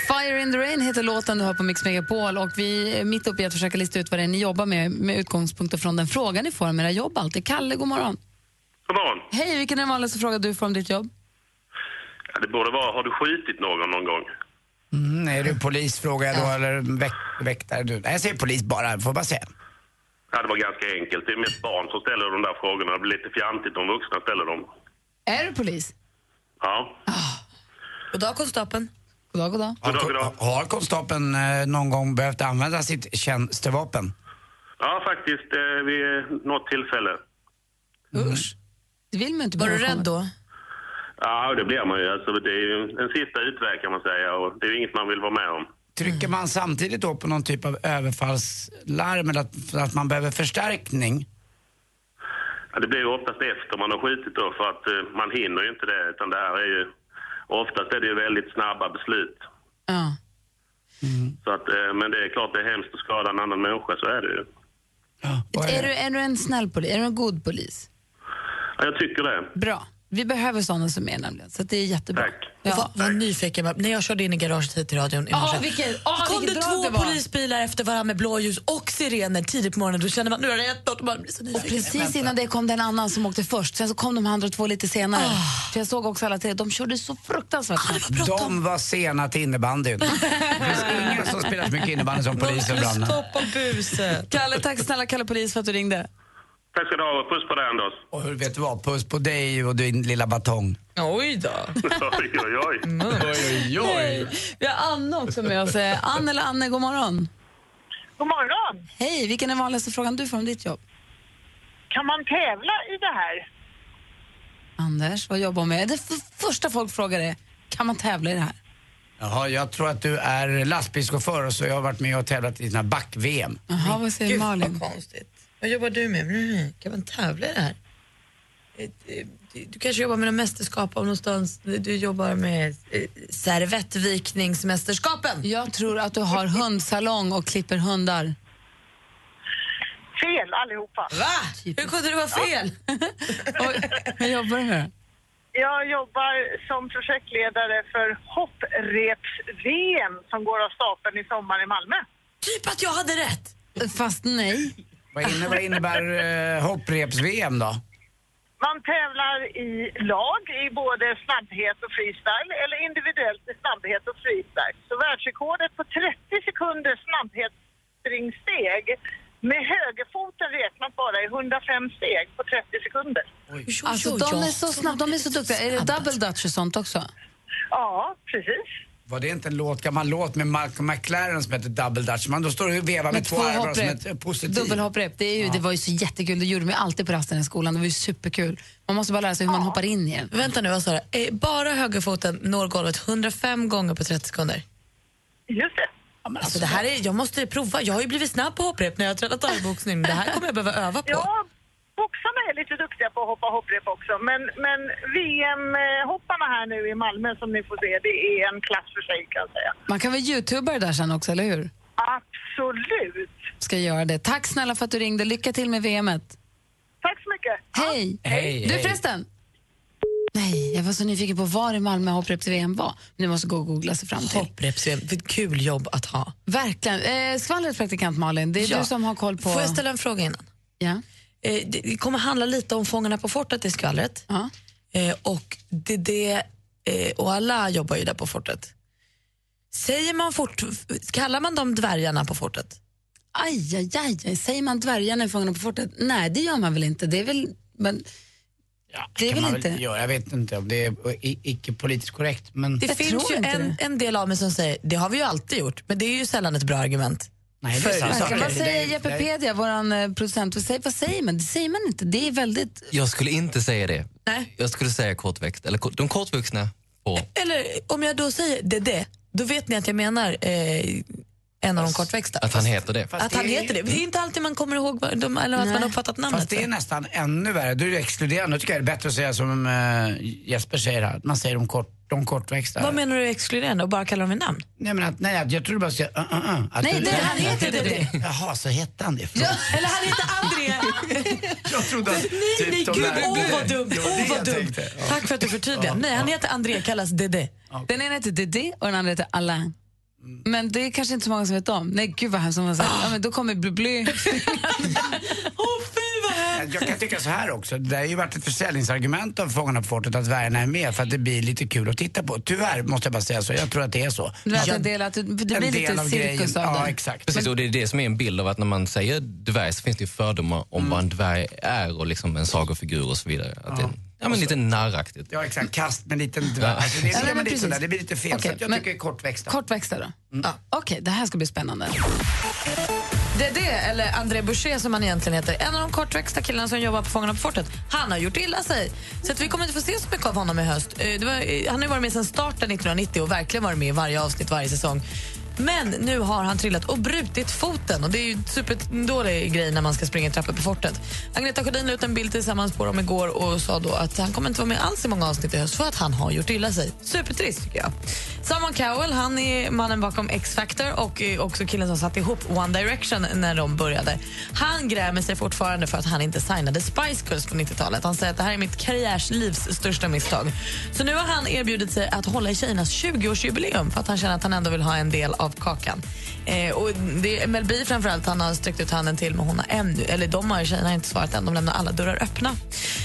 Fire in the rain heter låten du har på Mix Megapol och vi är mitt uppe i att försöka lista ut vad det är ni jobbar med med utgångspunkt från den frågan ni får om era jobb alltid. Kalle, god morgon.
God morgon.
Hej, vilken är den vanligaste frågan du får om ditt jobb?
Ja, det borde vara, har du skjutit någon någon gång?
Mm, är du polis, frågar jag då, eller väk, väktare? Du? Nej, jag säger polis bara, får bara säga.
Ja, det var ganska enkelt. Det är mest barn som ställer de där frågorna. Det blir lite fjantigt om vuxna ställer dem.
Är du polis?
Ja.
Goddag, konstapeln.
Goddag, goddag.
Har, har konstapeln eh, någon gång behövt använda sitt tjänstevapen?
Ja, faktiskt eh, vid något tillfälle.
Usch. Det vill man inte
Var du rädd då?
Ja, det blir man ju. Alltså, det är ju en sista utväg kan man säga och det är ju inget man vill vara med om.
Trycker man samtidigt då på någon typ av överfallslarm eller att, att man behöver förstärkning?
Ja, det blir ju oftast efter man har skjutit då för att eh, man hinner ju inte det utan det här är ju oftast är det ju väldigt snabba beslut.
Ja.
Så att, eh, men det är klart det är hemskt att skada en annan människa, så är det ju.
Är du, är du en snäll polis? Är du en god polis?
Ja, jag tycker det.
Bra. Vi behöver såna som är nämligen, så det är jättebra.
Ja. Vad, vad nyfiken jag. När jag körde in i garaget hit till radion i
Ja,
morse.
vilket- ja,
kom det två
det var.
polisbilar efter varandra med blåljus och sirener tidigt på morgonen. Då kände man nu är det ett och man blir så
Och
nyfiken.
precis innan det kom det en annan som åkte först. Sen så kom de andra två lite senare. För jag såg också alla tre. De körde så fruktansvärt snabbt.
De var sena till innebandyn. <laughs> Det finns ingen som spelar så mycket innebandy som polisen ibland.
Stoppa buset.
Kalle, tack snälla Kalle Polis för att du ringde.
Tack ska du ha. Puss på dig, Anders.
Och hur vet du vad? Puss på dig och din lilla batong.
Oj då.
Oj, oj, oj. <laughs>
Oj, oj.
Vi har Anna också med oss. Eh, Ann eller Anne, god morgon.
God morgon.
Hej, vilken är vanligaste frågan du får om ditt jobb?
Kan man tävla i det här?
Anders, vad jobbar du med? Det första folk frågar är, kan man tävla i det här?
Jaha, jag tror att du är lastbilschaufför och så jag har varit med och tävlat i såna back-VM.
Jaha, vad säger
Gud,
Malin?
vad konstigt. Vad jobbar du med? Mm, kan man tävla i det här? Eh, eh, Du, kanske jobbar med något mästerskap av någonstans. Du jobbar med eh, servettvikningsmästerskapen.
Jag tror att du har hundsalong och klipper hundar.
Fel allihopa.
Va? Hur kunde det vara fel? <laughs>
Vad jobbar du med?
Jag jobbar som projektledare för hoppreps-VM som går av stapeln i sommar i Malmö.
Typ att jag hade rätt.
Fast nej.
Vad innebär, vad innebär eh, hoppreps-VM då?
Man tävlar i lag i både snabbhet och freestyle eller individuellt i snabbhet och freestyle. Så världsrekordet på 30 sekunder snabbhetsspringsteg med högerfoten räknat bara i 105 steg på 30 sekunder.
Alltså, de är så snabba, de är så duktiga. Är det double dutch och sånt också?
Ja, precis.
Var det inte en låt, gammal låt med Malcolm McLaren som heter Double Dutch? Man då står du och vevar med,
Med
två armar som ett positiv.
Dubbelhopprep, det, är ju, det var ju så jättekul. Det gjorde vi alltid på rasten i skolan. Det var ju superkul. Man måste bara lära sig hur man hoppar in i den.
Vänta nu, vad sa du? Eh, Bara högerfoten når golvet 105 gånger på 30 sekunder?
Just det.
Alltså, det här är, jag måste prova. Jag har ju blivit snabb på hopprep när jag har tränat thaiboxning. Det här kommer jag behöva öva på.
Ja, boxarna är lite duktiga på att hoppa hopprep också. Men, men VM-hopparna här nu i Malmö som ni får se, det är en klass för sig kan jag säga.
Man kan väl youtuba det där sen också, eller hur?
Absolut.
Ska göra det. Tack snälla för att du ringde. Lycka till med VMet.
Tack så mycket.
Hej!
Hej,
Du
hej.
förresten. Nej, jag var så nyfiken på var i Malmö hoppreps-VM var. Nu måste gå och googla sig fram till.
Hoppreps-VM, vilket kul jobb att ha.
Verkligen. Eh, skvallret praktikant Malin, det är
Ja.
du som har koll på...
Får jag ställa en fråga innan?
Ja.
Eh, det kommer handla lite om Fångarna på fortet i skvallret.
Ja.
Eh, och det, det, eh, och alla jobbar ju där på fortet. Säger man fort, kallar man dem dvärgarna på fortet?
Aj, aj, aj, aj. Säger man dvärgarna i Fångarna på fortet? Nej, det gör man väl inte. Det är väl... Men, det är väl inte...
väl göra. Jag vet inte om det är icke politiskt korrekt. Men...
Det
Jag
finns ju en,
det.
en del av mig som säger det har vi ju alltid gjort, men det är ju sällan ett bra argument.
Nej, det är sant.
Kan man
Det-
säga
det-
Jeppepedia, vår eh, producent, vad säger, vad säger man? Det säger man inte. Det är väldigt...
Jag skulle inte säga det.
Nej.
Jag skulle säga kortväxt, eller kort- de kortvuxna på...
Eller om jag då säger det, det då vet ni att jag menar eh, en av de kortväxta.
Att han heter det.
Fast
Att han heter det. Det är inte alltid man kommer ihåg vad de, eller att man har uppfattat namnet.
Fast det är nästan ännu värre. Då är exkluderande. Då tycker jag det är bättre att säga som uh, Jesper säger här. att Man säger de, kort, de kortväxta.
Vad menar du exkluderande och bara kallar dem vid namn?
Nej, men att, nej, att jag tror du bara ska... Uh, uh, uh, att
Nej,
du,
det- han heter det, det.
Jaha, så hette han det.
Ja, eller han heter André. <laughs>
Jag trodde att...
Nej,
typ
nej, gud, åh vad dumt.
Det
vad dumt. Tack för att du förtydligar. Nej, han heter André, kallas Dede.
Den ena heter Didi och den andra heter Alain. Men det är kanske inte så många som vet om. Nej, gud vad hemskt. som man säger. Ja, men då kommer bly, <laughs> bly.
Jag kan tycka så här också. Det har ju varit ett försäljningsargument av Fångarna på fortet att dvärgarna är med för att det blir lite kul att titta på. Tyvärr måste jag bara säga så. Jag tror att det är så.
Du vet, en del, att det, det blir
En
lite
del av
cirkus
grejen.
av
Ja,
det.
exakt.
Precis, och det är det som är en bild av att när man säger dvärg så finns det ju fördomar om vad en dvärg är och liksom en sagofigur och så vidare. Att det, ja, men lite narraktigt.
Ja, exakt. Kast med en liten dvärg. Alltså, det,
Ja,
är,
men
men lite
precis.
sådär. det blir lite fel.
Okej,
så jag
men-
tycker kortväxta.
Kortväxta då? Ja. Okej, det här ska bli spännande.
Dede, eller André Boucher som han egentligen heter, en av de kortväxta killarna som jobbar på Fångarna på fortet, han har gjort illa sig. Så att vi kommer inte få se så mycket av honom i höst. Eh, Det var, eh, han har ju varit med sedan starten 1990 och verkligen varit med i varje avsnitt varje säsong. Men nu har han trillat och brutit foten och det är ju superdålig grej när man ska springa trappor på fortet. Agneta Sjödin la ut en bild tillsammans på dem igår och sa då att han kommer inte vara med alls i många avsnitt i höst för att han har gjort illa sig. Supertrist tycker jag. Simon Cowell, han är mannen bakom X-Factor och också killen som satte ihop One Direction när de började. Han grämer sig fortfarande för att han inte signade Spice Girls på 90-talet. Han säger att det här är mitt karriärslivs största misstag. Så nu har han erbjudit sig att hålla i tjejernas 20-årsjubileum för att han känner att han ändå vill ha en del av kakan. Eh, och det är Mel B framförallt han har sträckt ut handen till men hon har ännu, eller de har tjejerna har inte svarat än, de lämnar alla dörrar öppna.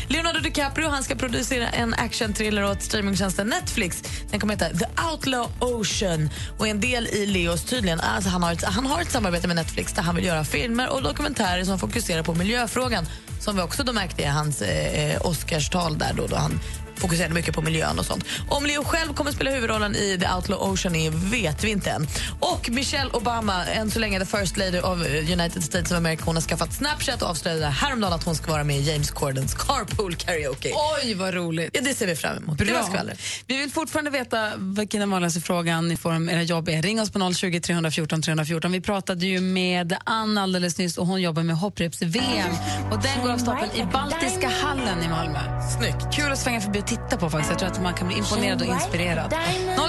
Leonardo DiCaprio han ska producera en actionthriller åt streamingtjänsten Netflix. Den kommer heta The Outlaw Ocean och är en del i Leos tydligen. Alltså han, har ett, han har ett samarbete med Netflix där han vill göra filmer och dokumentärer som fokuserar på miljöfrågan som vi också då märkte i hans eh, eh Oscarstal där då, då han fokuserade mycket på miljön och sånt. Om Leo själv kommer spela huvudrollen i The Outlaw Ocean är vet vi inte än. Och Michelle Obama, än så länge the first lady of United States of America, hon har skaffat Snapchat och avslöjade häromdagen att hon ska vara med i James Cordens Carpool Karaoke.
Oj, vad roligt.
Ja, det ser vi fram emot.
Bra. Vi vill fortfarande veta vilken den vanligaste frågan ni får om era jobb är. Ring oss på 020 314 314. Vi pratade ju med Ann alldeles nyss och hon jobbar med hoppreps-VM. Och den går av stapeln i Baltiska hallen i Malmö.
Snyggt.
Kul att svänga förbi titta på faktiskt. Jag tror att man kan bli imponerad och inspirerad.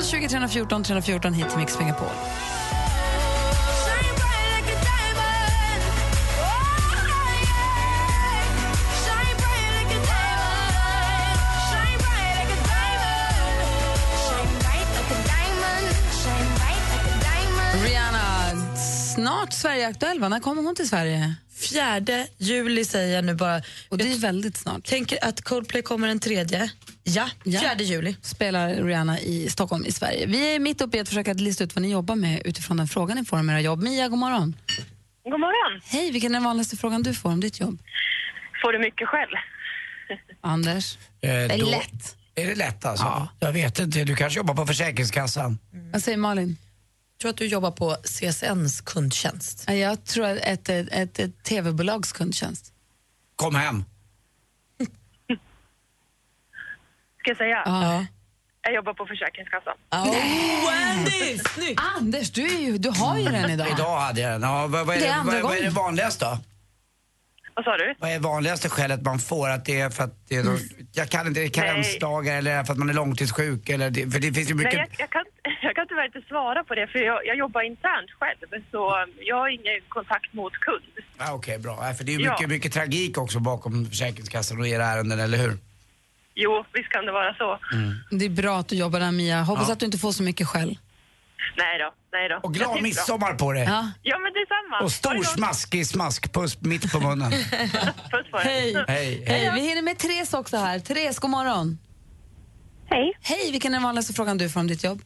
020 314 314 hit till Mix Megapol. Snart Sverigeaktuell va? När kommer hon till Sverige?
Fjärde juli säger jag nu bara.
Och det är väldigt snart.
Tänker att Coldplay kommer den tredje. Ja, fjärde juli.
Spelar Rihanna i Stockholm i Sverige. Vi är mitt uppe i att försöka lista ut vad ni jobbar med utifrån den frågan ni får om era jobb. Mia, god morgon.
God morgon.
Hej, vilken är den vanligaste frågan du får om ditt jobb?
Får du mycket skäll?
Anders?
Eh,
är
då-
lätt.
Är det lätt alltså? Jag vet inte, du kanske jobbar på Försäkringskassan?
Vad säger Malin?
Jag tror att du jobbar på CSNs kundtjänst.
Ja, Jag tror att ett, ett, ett, ett tv-bolags kundtjänst.
Kom hem. <laughs>
Ska jag säga?
Ja.
Jag jobbar på Försäkringskassan.
Anders, du, är ju, du har ju den idag.
Idag hade jag den. Ja, vad, vad, är
Det är
det,
andra
vad, vad är det
gången.
vanligaste då?
Vad sa du?
Vad är vanligaste skälet man får? Att det är för att det är någon, jag kan inte, det är karensdagar eller för att man är långtidssjuk eller det, för det finns ju mycket...
Nej, jag, jag, kan, jag kan tyvärr inte svara på det för jag, jag jobbar internt själv så jag har ingen kontakt mot kund.
Ja, Okej, bra. Ja, För det är ju
Ja.
mycket, mycket tragik också bakom Försäkringskassan och era ärenden, eller hur?
Jo, visst kan det vara så.
Det är bra att du jobbar där, Mia. Hoppas
Ja.
att du inte får så mycket skäll.
Nej då, nej då.
Och glad midsommar på dig!
Ja.
Ja, men detsamma.
Och stor smaskig smaskpuss mitt på munnen. <laughs>
Puss på er.
Hej.
Hej,
Hej, vi hinner med Therese också här. Therese, god morgon.
Hej.
Hej, vilken är den vanligaste frågan du får om ditt jobb?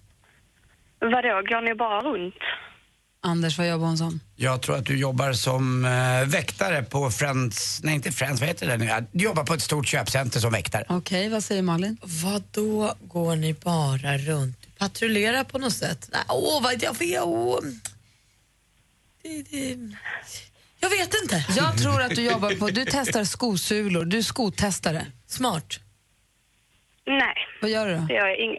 Vadå, går ni bara runt?
Anders, vad jobbar hon som?
Jag tror att du jobbar som eh, väktare på Friends, nej inte Friends, vad heter det nu? Du jobbar på ett stort köpcenter som väktare.
Okej, vad säger Malin?
Vad då går ni bara runt? Patrullera på något sätt? Nej, åh, vad jag vet. Åh. Det, det. Jag vet inte.
Jag tror att du jobbar på, du testar skosulor, du är skotestare.
Smart.
Nej.
Vad gör du då?
Jag är, ing-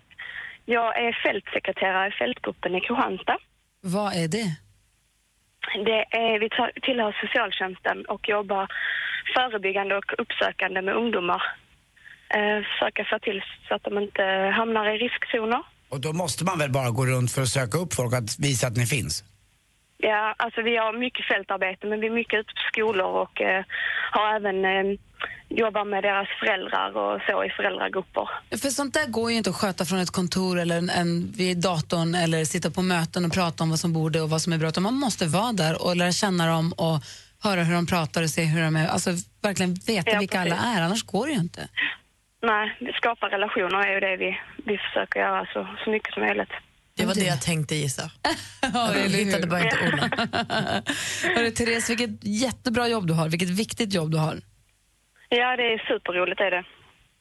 jag är fältsekreterare i fältgruppen i Kristianstad.
Vad är det?
Det är, vi tillhör socialtjänsten och jobbar förebyggande och uppsökande med ungdomar. Eh, försöka få till så att de inte hamnar i riskzoner.
Och då måste man väl bara gå runt för att söka upp folk, att visa att ni finns?
Ja, alltså vi har mycket fältarbete men vi är mycket ute på skolor och eh, har även eh, jobbar med deras föräldrar och så i föräldragrupper.
För sånt där går ju inte att sköta från ett kontor eller en, en, vid datorn eller sitta på möten och prata om vad som borde och vad som är bra. Utan man måste vara där och lära känna dem och höra hur de pratar och se hur de är. Alltså verkligen veta
Ja,
vilka alla är, annars går det ju inte.
Nej, vi skapar relationer är ju det vi, vi försöker göra så, så mycket som möjligt.
Det var det jag tänkte gissa. <laughs>
Ja,
jag hittade bara inte orden. <laughs>
Therese, vilket jättebra jobb du har, vilket viktigt jobb du har.
Ja, det är superroligt är det.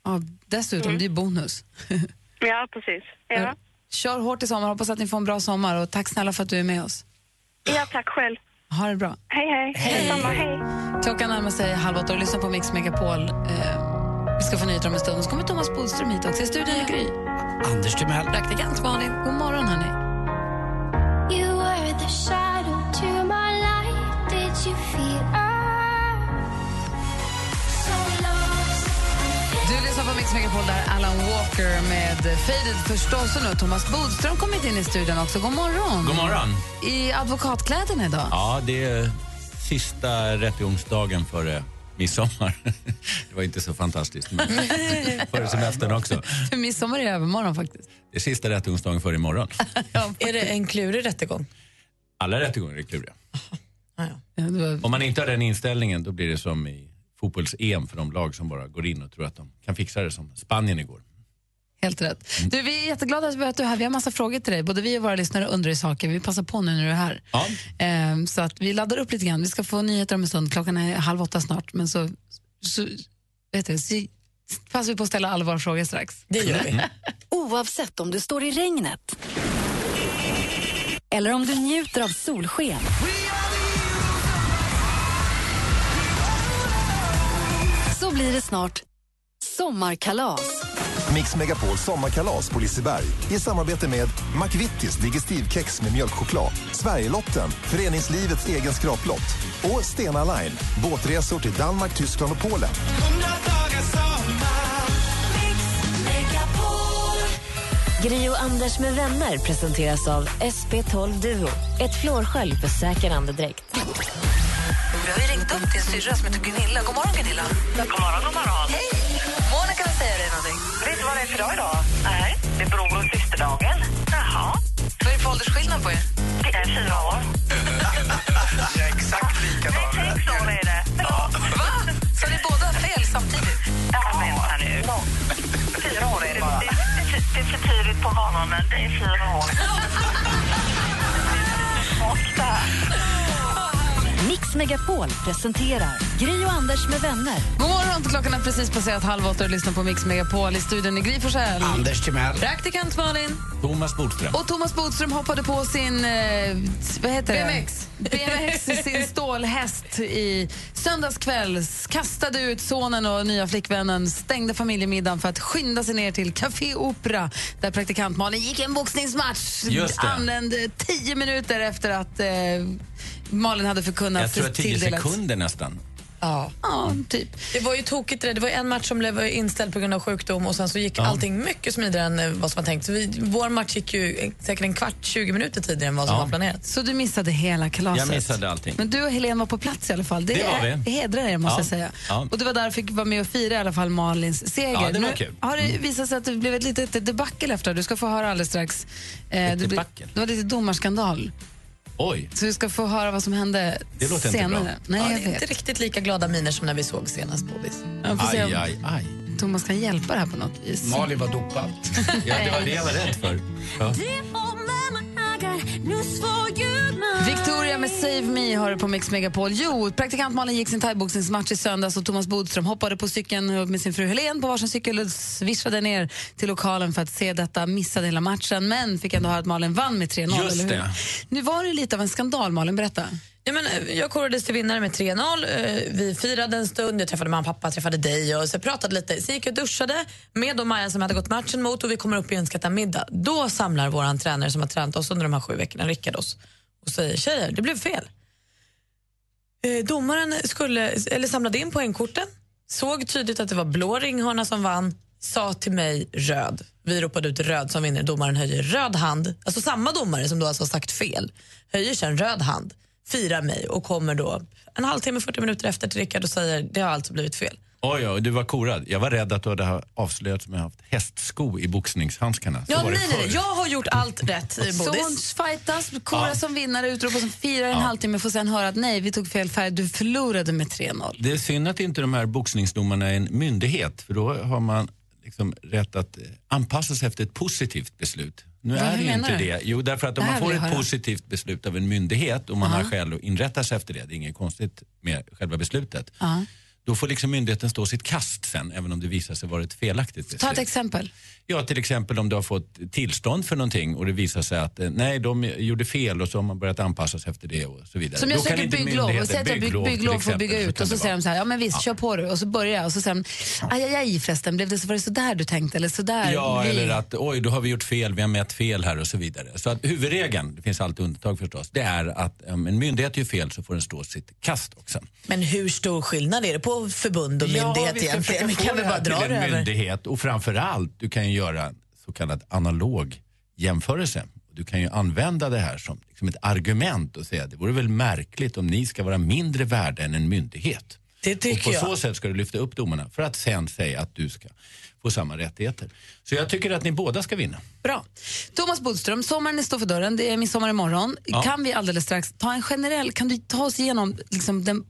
Ja, dessutom, det är bonus. <laughs>
Ja, precis. Ja,
Kör hårt i sommar, hoppas att ni får en bra sommar och tack snälla för att du är med oss.
ja tack själv.
Ha det bra.
Hej, hej. Detsamma, hej.
Klockan närmar sig halv åtta och lyssna på Mix Megapol. Eh, vi ska få nyheter om en stund. Så kommer Thomas Bodström hit också. I studion är Gry.
Anders Timell.
Praktikant Malin. God morgon, hörni. Mix Megapol där Alan Walker med Faded förstås. Och nu Thomas Bodström kommit in i studion också. God morgon.
God morgon.
I advokatkläderna idag.
Ja, det är sista rättegångsdagen före midsommar. <laughs> Det var inte så fantastiskt, men <laughs> före semestern också.
För <laughs> midsommar är övermorgon faktiskt.
Det är sista rättegångsdagen före imorgon.
är det en klurig rättegång?
Alla rättegångar är kluriga.
Ja, var...
Om man inte har den inställningen då blir det som i fotbolls-EM för de lag som bara går in och tror att de kan fixa det som Spanien igår.
Helt rätt. Du, vi är jätteglada att du är här. Vi har massa frågor till dig. Både vi och våra lyssnare undrar saker. Vi passar på nu när du är här. Ehm, så att vi laddar upp lite grann. Vi ska få nyheter om en stund. Klockan är halv åtta snart. Men så, så, vet du, så passar vi på att ställa allvar frågor strax.
Det gör vi. <laughs>
Oavsett om du står i regnet eller om du njuter av solsken. Blir det snart sommarkalas.
Mix Megapols sommarkalas på Liseberg i samarbete med McVittys Digestivkex med mjölkchoklad, Sverigelotten, föreningslivets egen skraplott och Stena Line, båtresor till Danmark, Tyskland och Polen.
Gri och Anders med vänner presenteras av SP12 Duo. Ett flårskölj för säker andedräkt.
Vi har ju ringt upp din syrra som heter Gunilla. God morgon, Gunilla.
God morgon, god morgon.
Hej! Monica vill säga dig någonting.
Vet du vad det är för dag idag? Nej. Det är bror och systerdagen. Jaha.
Vad är det för åldersskillnad på er?
Det är fyra år. <laughs>
Är exakt likadan.
Sex år är det.
Va? Så ni båda har fel samtidigt?
Ja, vänta nu. Fyra år är det för tidigt på morgonen. Det är fyra år. <laughs>
Mix Megapol presenterar Gri och Anders med vänner.
God morgon, klockan är precis passerat halv åtta och lyssnar på Mix Megapol. I studion är Gry Forssell.
Anders Timell.
Praktikant Malin.
Thomas Bodström.
Och Thomas Bodström hoppade på sin eh, vad heter
BMX.
Det? BMX, <laughs> sin stålhäst i söndagskväll. Kastade ut sonen och nya flickvännen, stängde familjemiddagen för att skynda sig ner till Café Opera där praktikant Malin gick en boxningsmatch.
Just det.
Anlände tio minuter efter att eh, Malin hade förkunnat
Jag tror att tio
tilldelat-
sekunder nästan.
Ja.
Ja, typ.
Det var ju tokigt det. Det var en match som blev inställd på grund av sjukdom och sen så gick
Ja.
allting mycket smidigare än eh, vad som var tänkt. Så vi, vår match gick ju eh, säkert en kvart, 20 minuter tidigare än vad som
Ja.
var planerat.
Så du missade hela kalaset?
Jag missade allting.
Men du och Helene var på plats i alla fall. Det,
Det var
är-
vi.
hedrar er måste
Ja.
jag säga.
Ja.
Och du var där och fick vara med och fira i alla fall Malins seger.
Ja, det var
nu
kul.
har det visat sig att det blev ett litet debacle efter. Du ska få höra alldeles strax. Eh,
Ett
det, blev-
debacle?
det var lite domarskandal.
Oj.
Så vi ska få höra vad som hände
Det låter inte
senare.
bra.
Nej,
ja,
jag
det är
vet.
inte riktigt lika glada miner som när vi såg senast Bodis.
Aj, aj, aj.
Thomas kan hjälpa det här på något vis.
Malin var dopad.
Ja, det var det jag var rädd för. Ja.
Victoria med Save Me har du på Mix Megapol. Jo, praktikant Malin gick sin thaiboxningsmatch i söndags och Thomas Bodström hoppade på cykeln med sin fru Helene på varsin cykel och svischade ner till lokalen för att se detta. Missade hela matchen, men fick ändå höra att Malin vann med 3-0.
Just
eller hur?
det.
Nu var det lite av en skandal, Malin. Berätta.
Ja, men, eh, jag korades till vinnare med 3-0. Eh, vi firade en stund, jag träffade mamma och pappa, träffade dig och så pratade lite. Sen gick jag och duschade med de Maja som jag hade gått matchen mot och vi kommer upp igen och ska äta middag. Då samlar vår tränare som har tränat oss under de här sju veckorna, Rickard, oss och säger tjejer, det blev fel. Eh, domaren skulle, eller samlade in poängkorten, såg tydligt att det var blå ringhörna som vann, sa till mig röd. Vi ropade ut röd som vinner, domaren höjer röd hand. Alltså samma domare som då alltså sagt fel, höjer sen röd hand, firar mig och kommer då en halvtimme, 40 minuter efter till Rickard och säger det har alltså blivit fel.
Oj, oj, du var korad. Jag var rädd att du hade avslöjat som jag haft hästsko i boxningshandskarna. Så
Ja, nej, nej, jag har gjort allt rätt, Bodis.
fightas, koras
Ja.
som vinnare, utropas som firar en halvtimme, får sen höra att nej, vi tog fel färg, du förlorade med 3-0.
Det är synd att inte de här boxningsdomarna är en myndighet för då har man liksom rätt att eh, anpassa sig efter ett positivt beslut. Nu
Vad
är det ju inte
du?
det. Jo, därför att om man får ett
höra.
positivt beslut av en myndighet och man
Aha.
har skäl att inrätta sig efter det, det är inget konstigt med själva beslutet.
Ja.
Då får liksom myndigheten stå sitt kast sen, även om det visar sig vara ett felaktigt beslut.
Ta ett exempel.
Ja, till exempel om du har fått tillstånd för någonting och det visar sig att eh, nej, de gjorde fel och så har man börjat anpassa sig efter det och så vidare.
Som jag söker bygglov och säger att jag bygglov, bygglov för att bygga ut och så
det
säger de så här, ja men visst, kör på du. Och så börjar jag och så säger de, aj, aj, aj förresten, blev det så, var det så där du tänkte eller så där
Ja,
vi...
eller att oj, då har vi gjort fel, vi har mätt fel här och så vidare. Så att huvudregeln, det finns alltid undantag förstås, det är att om en myndighet gör fel så får den stå sitt kast också.
Men hur stor skillnad är det på förbund och myndighet
vi ska
egentligen? Vi kan
det
väl bara dra det
en
över?
myndighet och framför allt, du kan ju göra så kallad analog jämförelse. Du kan ju använda det här som liksom ett argument och säga att det vore väl märkligt om ni ska vara mindre värda än en myndighet.
Det
och
tycker
på
jag.
så sätt ska du lyfta upp domarna för att sen säga att du ska få samma rättigheter. Så jag tycker att ni båda ska vinna.
Bra. Thomas Bodström, sommaren står för dörren, det är midsommar imorgon.
Ja.
Kan vi alldeles strax ta en generell, kan du ta oss igenom liksom den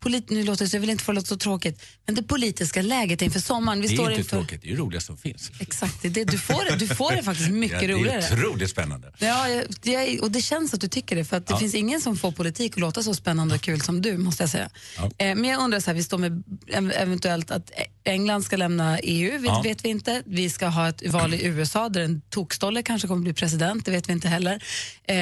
polit, nu låter det, så jag vill inte få det låta så tråkigt, men det politiska läget inför sommaren. Vi
det är
står
inte
inför,
tråkigt, det är det roligaste som finns.
Exakt, det det. Du, får det, du får det faktiskt mycket <laughs>
ja, det
roligare.
är otroligt spännande.
Ja, jag, och det känns att du tycker det, för att det
Ja.
finns ingen som får politik att låta så spännande och kul som du, måste jag säga.
Ja.
Eh, men jag undrar så här, vi står med ev- eventuellt att England ska lämna EU, vet, vet vi inte. Vi ska ha ett val i USA där en tokstolle kanske kommer bli president, det vet vi inte heller. Eh,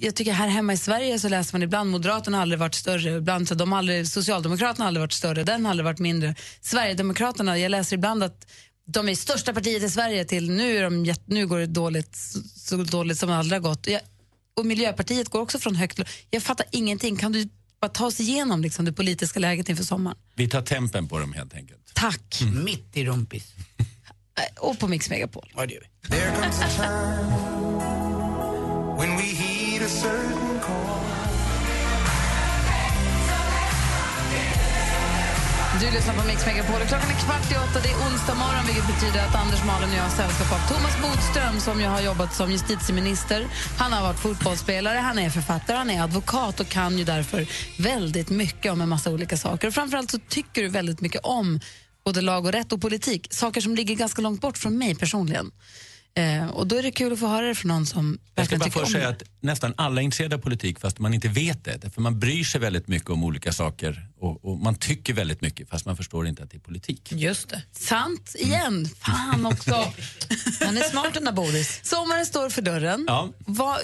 jag tycker här hemma i Sverige så läser man ibland Moderaterna har aldrig varit större, ibland så de har aldrig, Socialdemokraterna har aldrig varit större, den har aldrig varit mindre. Sverigedemokraterna, jag läser ibland att de är största partiet i Sverige till nu, är de, nu går det dåligt, så, dåligt som det aldrig har gått. Jag, och Miljöpartiet går också från högt Jag fattar ingenting. Kan du bara ta oss igenom liksom, det politiska läget inför sommaren?
Vi tar tempen på dem helt enkelt.
Tack.
Mitt i rumpis. <laughs>
Och på Mix Megapol.
Ja, det gör vi.
Du lyssnar på Mix Megapol. Klockan är kvart i åtta. Det är onsdag morgon, vilket betyder att Anders Malin och jag har sällskap av Thomas Bodström som ju har jobbat som justitieminister. Han har varit fotbollsspelare, han är författare, han är advokat och kan ju därför väldigt mycket om en massa olika saker. Och framförallt så tycker du väldigt mycket om både lag och rätt och politik. Saker som ligger ganska långt bort från mig personligen. Eh, och då är det kul att få höra det från någon som
Jag ska bara först säga att nästan alla är intresserade av politik fast man inte vet det. För man bryr sig väldigt mycket om olika saker och, och man tycker väldigt mycket fast man förstår inte att det är politik.
Just det.
Sant igen. Fan också. <laughs>
Han är smart den där Boris.
Sommaren står för dörren.
Ja.
Vad,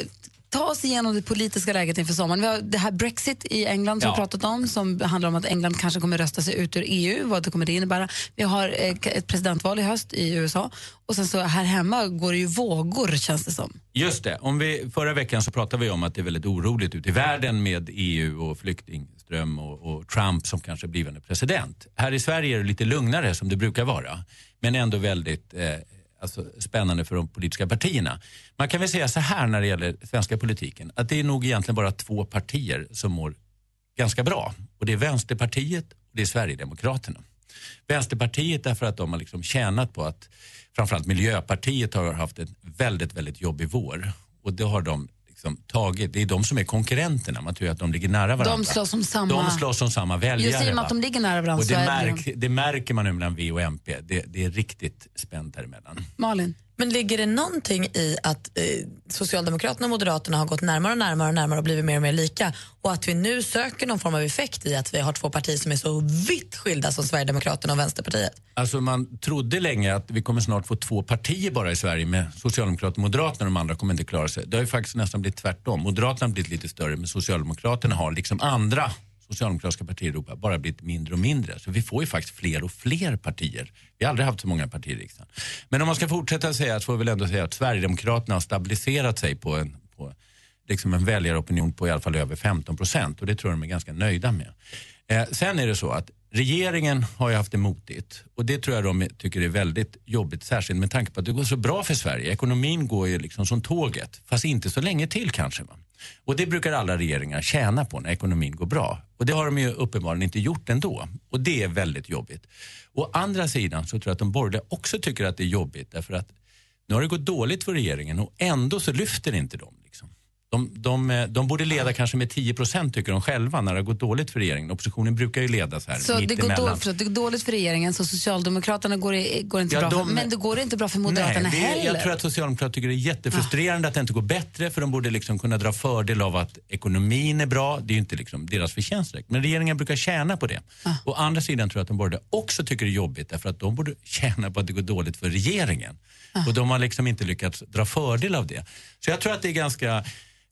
ta oss igenom det politiska läget inför sommaren. Vi har det här Brexit i England som
Ja.
vi pratat om som handlar om att England kanske kommer rösta sig ut ur EU. Vad det kommer det innebära. Vi har eh, ett presidentval i höst i USA och sen så här hemma går det ju vågor känns det som.
Just det. Om vi, förra veckan så pratade vi om att det är väldigt oroligt ute i världen med EU och flyktingström och, och Trump som kanske blivande president. Här i Sverige är det lite lugnare som det brukar vara. Men ändå väldigt eh, alltså, spännande för de politiska partierna. Man kan väl säga så här när det gäller svenska politiken. Att det är nog egentligen bara två partier som mår ganska bra. Och det är Vänsterpartiet och det är Sverigedemokraterna. Vänsterpartiet därför att de har liksom tjänat på att framförallt Miljöpartiet har haft en väldigt, väldigt jobbig vår. Och det har de liksom tagit. Det är de som är konkurrenterna. Man tror att de ligger nära varandra.
De slåss om samma...
De slåss om samma väljare.
Just i och med att de ligger nära varandra
och det- märk, det märker man nu mellan V och MP. Det, det är riktigt spänt däremellan.
Malin?
Men ligger det någonting i att eh, Socialdemokraterna och Moderaterna har gått närmare och närmare och närmare och blivit mer och mer lika och att vi nu söker någon form av effekt i att vi har två partier som är så vitt skilda som Sverigedemokraterna och Vänsterpartiet?
Alltså man trodde länge att vi kommer snart få två partier bara i Sverige med Socialdemokraterna och Moderaterna. och De andra kommer inte klara sig. Det har ju faktiskt nästan blivit tvärtom. Moderaterna har blivit lite större men Socialdemokraterna har liksom andra socialdemokratiska partier i Europa bara blivit mindre och mindre. Så vi får ju faktiskt fler och fler partier. Vi har aldrig haft så många partier i riksdagen. Men om man ska fortsätta säga så får vi väl ändå säga att Sverigedemokraterna har stabiliserat sig på en, på liksom en väljaropinion på i alla fall över 15 procent och det tror jag de är ganska nöjda med. Eh, sen är det så att regeringen har ju haft det motigt och det tror jag de tycker är väldigt jobbigt, särskilt med tanke på att det går så bra för Sverige. Ekonomin går ju liksom som tåget, fast inte så länge till kanske. Va? Och det brukar alla regeringar tjäna på när ekonomin går bra. Och det har de ju uppenbarligen inte gjort ändå. Och det är väldigt jobbigt. Å andra sidan så tror jag att de borgerliga också tycker att det är jobbigt därför att nu har det gått dåligt för regeringen och ändå så lyfter inte de. Liksom. De, de, eh, de borde leda kanske med 10 procent tycker de själva när det har gått dåligt för regeringen. Oppositionen brukar ju leda så här
Så det går, dåligt, för, det går dåligt för regeringen, så Socialdemokraterna går, i- går inte
Ja,
bra
de-
för, men det går inte bra för Moderaterna
Nej, det
heller.
Jag tror att Socialdemokraterna tycker det är jättefrustrerande att det inte går bättre för de borde liksom kunna dra fördel av att ekonomin är bra. Det är ju inte liksom deras förtjänst direkt. Men regeringen brukar tjäna på det. Å andra sidan tror jag att de borgerliga också tycker det är jobbigt därför att de borde <laughs> tjäna på att det går dåligt för regeringen. Och de har liksom inte lyckats dra fördel av det. Så jag tror att det är ganska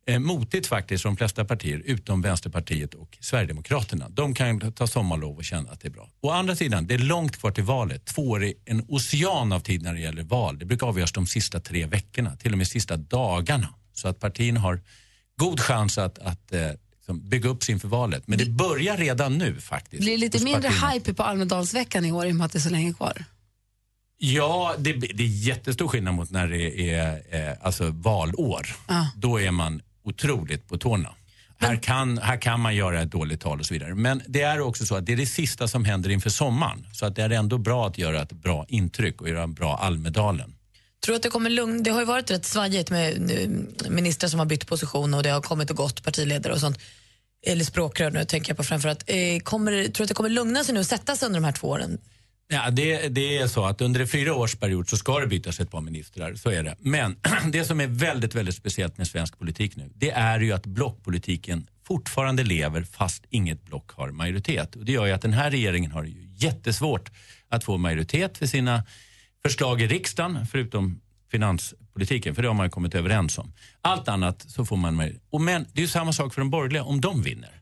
eh, motigt faktiskt från de flesta partier utom Vänsterpartiet och Sverigedemokraterna. De kan ta sommarlov och känna att det är bra. Å andra sidan, det är långt kvar till valet. Två år är en ocean av tid när det gäller val. Det brukar avgöras de sista tre veckorna, till och med sista dagarna. Så att partierna har god chans att, att eh, liksom bygga upp sig inför valet. Men det börjar redan nu faktiskt.
Blir det lite mindre
partierna.
hype på Almedalsveckan i år i och med att det är så länge kvar?
Ja, det, det är jättestor skillnad mot när det är eh, alltså valår. Då är man otroligt på tårna. Här kan, här kan man göra ett dåligt tal och så vidare. Men det är också så att det är det sista som händer inför sommaren. Så att det är ändå bra att göra ett bra intryck och göra en bra Almedalen.
Tror att det kommer lugn? Det har ju varit rätt svajigt med ministrar som har bytt position och det har kommit och gått partiledare och sånt. Eller språkrör nu tänker jag på framförallt. Eh, kommer, tror du att det kommer lugna sig nu och sätta sig under de här två åren?
Ja, det, det är så att under en fyraårsperiod så ska det bytas ett par ministrar, så är det. Men <clears throat> det som är väldigt, väldigt speciellt med svensk politik nu, det är ju att blockpolitiken fortfarande lever fast inget block har majoritet. Och det gör ju att den här regeringen har ju jättesvårt att få majoritet för sina förslag i riksdagen, förutom finanspolitiken, för det har man ju kommit överens om. Allt annat så får man majoritet. Och Men det är ju samma sak för de borgerliga om de vinner.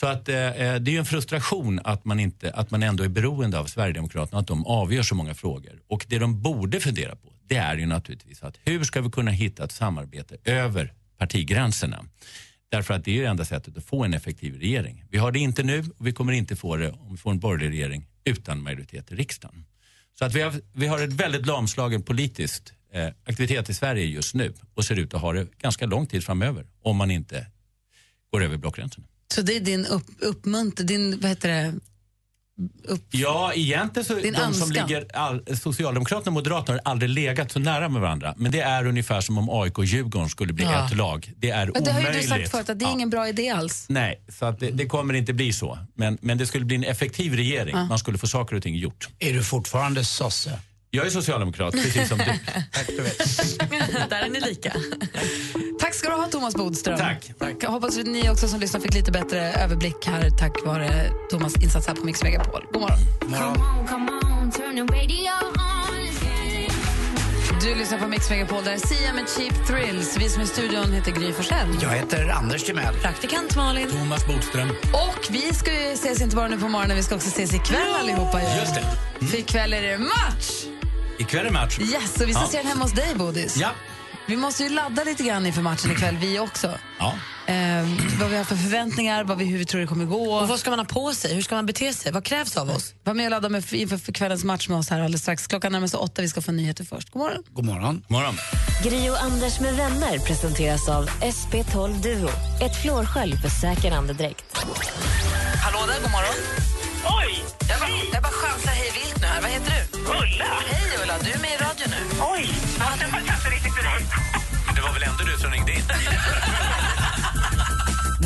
Så att, eh, eh, det är ju en frustration att man, inte, att man ändå är beroende av Sverigedemokraterna, att de avgör så många frågor. Och det de borde fundera på, det är ju naturligtvis att hur ska vi kunna hitta ett samarbete över partigränserna? Därför att det är ju enda sättet att få en effektiv regering. Vi har det inte nu och vi kommer inte få det om vi får en borgerlig regering utan majoritet i riksdagen. Så att vi har, vi har ett väldigt lamslagen politiskt eh, aktivitet i Sverige just nu och ser ut att ha det ganska lång tid framöver om man inte går över blockgränserna.
Så det är din upp, uppmuntran, din, vad heter det?
Ja, egentligen så
Din
de som
önskan.
ligger, all, Socialdemokraterna och Moderaterna har aldrig legat så nära med varandra. Men det är ungefär som om AIK och Djurgården skulle bli
Ja.
ett lag. Det är
Men det har ju
omöjligt.
du sagt förut att det är
Ja.
ingen bra idé alls.
Nej, så att det, det kommer inte bli så. Men, men det skulle bli en effektiv regering.
Ja.
Man skulle få saker och ting gjort.
Är du fortfarande sosse?
Jag är socialdemokrat, precis som du. <laughs> <laughs>
Där är ni lika.
Tack ska du ha Thomas Bodström.
Tack.
Jag hoppas att ni också som lyssnar fick lite bättre överblick här tack vare Thomas insats här på Mix Megapol. God morgon. Du lyssnar på Mix Megapol där Sia med Cheap Thrills. Vi som är i studion heter Gry Forssell.
Jag heter Anders Timell.
Praktikant Malin.
Thomas Bodström.
Och vi ska ju ses inte bara nu på morgonen, vi ska också ses ikväll allihopa. ju.
Just det.
För ikväll är det match!
Ikväll är match.
Yes, och vi ska
Ja.
se den hemma hos dig, Bodis.
Ja.
Vi måste ju ladda lite grann inför matchen ikväll, vi också.
Ja.
Eh, vad vi har för förväntningar, vad vi, hur vi tror det kommer gå.
Och vad ska man ha på sig? Hur ska man bete sig? Vad krävs av oss?
Var med och ladda med, inför för kvällens match med oss här alldeles strax. Klockan närmar sig åtta, vi ska få nyheter först. God morgon.
God morgon.
morgon.
Gri och Anders med vänner presenteras av SP12 Duo. Ett flårskölj för säker andedräkt.
Hallå där, god morgon.
Oj!
Jag bara, jag bara chansar hej här. Vad heter du?
Ulla!
Hej Ulla, du är med i radio nu.
Oj! Det var inte riktigt rätt.
Det var väl ändå du som ringde in? <laughs>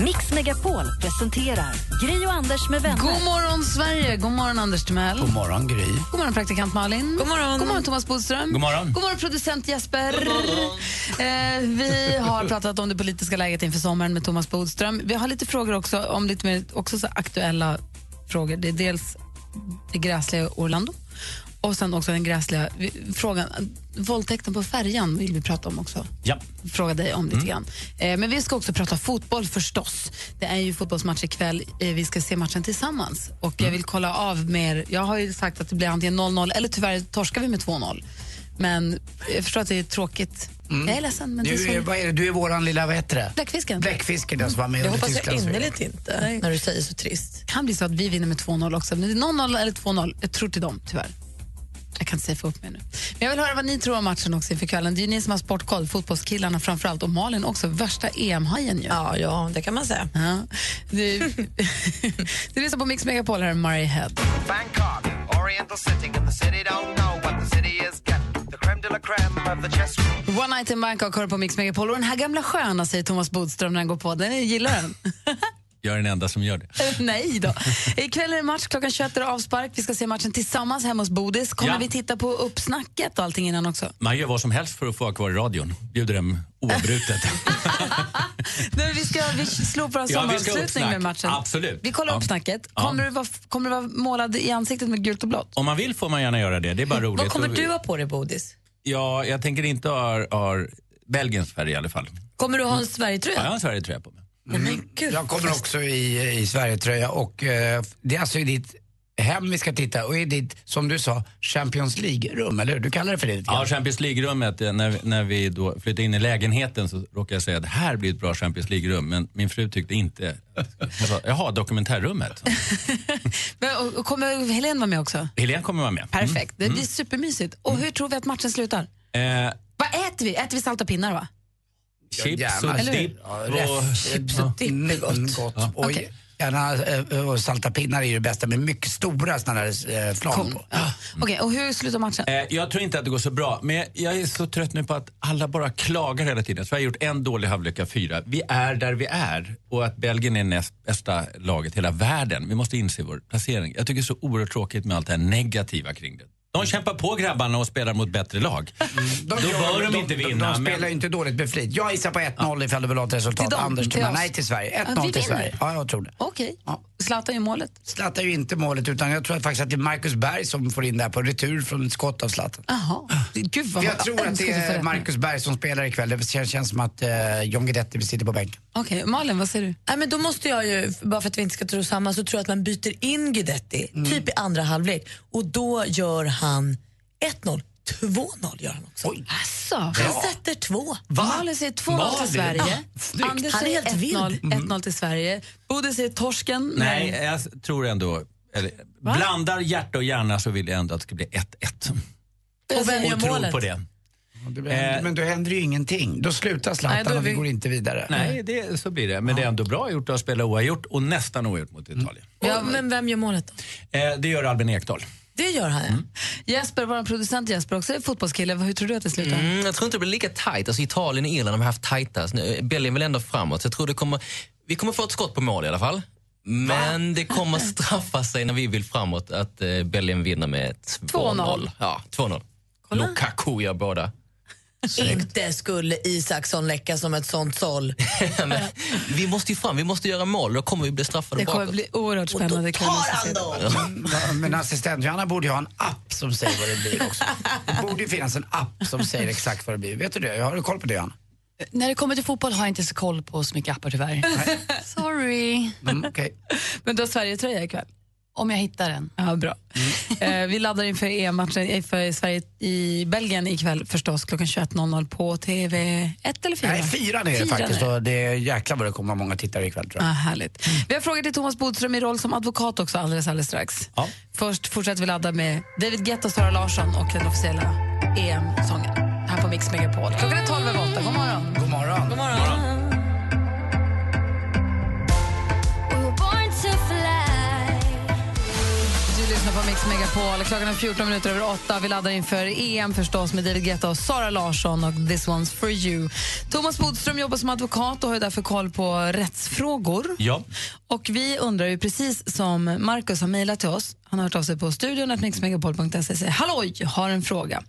Mix Megapol presenterar Gri och Anders med vänner.
God morgon, Sverige! God morgon, Anders Timell.
God morgon, Gry.
God morgon, praktikant Malin. God morgon, God morgon Thomas Bodström.
God morgon.
God morgon, producent Jesper. Eh, vi har pratat om det politiska läget inför sommaren med Thomas Bodström. Vi har lite frågor också om lite mer också så aktuella frågor. Det är dels det gräsliga Orlando och sen också den gräsliga frågan. Våldtäkten på färjan vill vi prata om också.
Ja.
Fråga dig om lite grann. Eh, men vi ska också prata fotboll förstås. Det är ju fotbollsmatch ikväll. Eh, vi ska se matchen tillsammans. Och jag vill kolla av mer. Jag har ju sagt att det blir antingen 0-0 eller tyvärr torskar vi med 2-0. Men jag förstår att det är tråkigt. Jag är ledsen, men det är
Du är, vad är det? du är våran lilla, vad heter det?
Bläckfisken.
Bläckfisken, den som var med
Det
under
hoppas jag innerligt inte, när du säger så trist.
kan bli så att vi vinner med 2-0 också. Men det är 0-0 eller 2-0. Jag tror till dem, tyvärr. Jag kan inte säga för upp mig nu. Men jag vill höra vad ni tror om matchen också inför kvällen. Det är ju ni som har sportkoll, fotbollskillarna framförallt och Malin också, värsta EM-hajen ju.
Ja, ja, det kan man säga.
Ja. Du, <laughs> du lyssnar på Mix Megapol, här är Murray Head.
Bangkok, Oriental sitting in the city don't know what the city is getting.
One Night in Bangkok hör på Mix Megapol. Och den här gamla sköna, säger Thomas Bodström när han går på. Den jag gillar den.
Jag är den enda som gör det. <laughs>
Nej då. Ikväll är det match klockan 21 är avspark. Vi ska se matchen tillsammans hemma hos Bodis. Kommer
Ja.
vi titta på uppsnacket och allting innan också?
Man gör vad som helst för att få vara kvar i radion. Bjuder dem oavbrutet. <laughs>
Nej, vi ska vi slår på
Ja, ska
sommaravslutning
uppsnack.
med matchen.
Absolut.
Vi kollar
Ja.
upp snacket.
Ja.
Kommer, du vara, kommer du vara målad i ansiktet med gult och blått?
Om man vill får man gärna göra det. Det är bara roligt.
Vad kommer du ha på dig, Bodis?
Ja, jag tänker inte ha, ha Belgiens färg i alla fall.
Kommer du ha en
Ja, jag
Sverigetröja?
har en Sverigetröja på mig.
Men gud,
Jag kommer också i, i Sverigetröja och eh, det är alltså ditt hem vi ska titta och i ditt, som du sa, Champions League-rum, eller hur? Du kallar det för det
Ja. Champions League-rummet, eh, när, när vi då flyttade in i lägenheten så råkade jag säga att det här blir ett bra Champions League-rum. Men min fru tyckte inte... Jag sa, Jaha, dokumentärrummet. <laughs>
Men, och, och kommer Helene vara med också?
Helene kommer vara med.
Perfekt. Det blir supermysigt. Och hur tror vi att matchen slutar?
Eh,
Vad äter vi? Äter vi salta pinnar, va?
chips och dipp.
Ja,
och-.
Chips och dipp gott.
Mm, gott. Gärna eh, och salta pinnar är ju det bästa med mycket stora såna där eh, flan på.
Ja. Okej, och hur slutar matchen?
Eh, jag tror inte att det går så bra, men jag är så trött nu på att alla bara klagar hela tiden. Sverige har gjort en dålig halvlek av fyra. Vi är där vi är och att Belgien är näst bästa laget i hela världen. Vi måste inse vår placering. Jag tycker det är så oerhört tråkigt med allt det här negativa kring det. De kämpar på grabbarna och spelar mot bättre lag. <laughs> Då bör de inte vinna.
De, de
men-
spelar ju inte dåligt med flit. Jag gissar på 1-0 ifall du vill ha ett resultat.
Till dem,
Anders
till oss.
Nej till Sverige.
Ja,
1-0
vi
till
vinner.
Sverige. Ja, jag tror det.
Okej. Zlatan gör målet.
Zlatan är ju inte målet utan jag tror att faktiskt att det är Marcus Berg som får in det här på retur från ett skott av Zlatan.
Jaha. Gud vad
jag tror att det är Marcus Berg som spelar ikväll. Det känns, känns som att eh, John Guidetti sitter på bänken.
Okej, Malin, vad säger du?
Nej, men då måste jag ju, bara för att vi inte ska tro samma, så tror jag att man byter in Guidetti, typ i andra halvlek. Och då gör han 1-0. 2-0 gör han också.
Asså,
Han
bra.
sätter två.
Malin säger 2-0 till Sverige.
Snyggt.
Anders
Han är
säger
helt vild.
1-0 1-0 till Sverige. Bodil säger torsken.
Nej, jag tror ändå... Eller, blandar hjärta och hjärna så vill jag ändå att det ska bli 1-1.
Och vem gör
och tror
målet?
på det.
Men, men då händer ju ingenting. Då slutar Zlatan
Nej, då är
och vi går inte vidare.
Nej, det, så blir det. Men det är ändå bra gjort att spela oavgjort och nästan oavgjort mot Italien.
Och, men vem gör målet då?
Eh, det gör Albin Ekdal.
Det gör han, ja.
Jesper, vår producent Jesper, också är fotbollskille. Hur tror du att det slutar?
Mm, jag tror inte det blir lika tajt. Alltså Italien och Irland har haft tajta. Så nu- Belgien vill ändå framåt. Jag tror det kommer, vi kommer få ett skott på mål i alla fall. Men det kommer <laughs> straffa sig när vi vill framåt att eh, Belgien vinner med 2-0.
2-0.
Ja, 2-0. Lukaku gör båda.
Inte skulle Isaksson läcka som ett sånt såll. <laughs>
Vi måste ju fram, vi måste göra mål. Då kommer vi bli straffade
Det kommer
bakåt.
bli oerhört spännande ikväll. måste jag säga.
Ja, Men assistent Johanna borde ju ha en app som säger vad det blir också. Det borde ju finnas en app som säger exakt vad det blir. Vet du det? Har du koll på det Johanna?
När det kommer till fotboll har jag inte så koll på så mycket appar tyvärr. Sorry.
Mm, okay.
Men du har Sverige-tröja ikväll?
Om jag hittar den.
Ja, bra. Eh, vi laddar inför EM-matchen för Sverige i Belgien ikväll förstås klockan 21.00 på TV1 eller 4?
Nej, fyran är det faktiskt och det är jäklar vad det kommer många tittare ikväll tror
Ah,
jag.
härligt. Vi har frågor till Thomas Bodström i roll som advokat också alldeles, alldeles strax. Först fortsätter vi ladda med David Guetta och Sara Larsson och den officiella EM-sången här på Mix Megapol. Klockan är 12 över 8. God morgon.
God morgon.
God morgon. Du lyssnar på Mix Megapol. Klockan är 14 minuter över 8. Vi laddar inför EM förstås med David Guetta och Sara Larsson och This one's for you. Thomas Bodström jobbar som advokat och har därför koll på rättsfrågor.
Ja.
Och vi undrar ju precis som Markus har mejlat till oss, han har hört av sig på studion mixmegapol.se halloj, har en fråga.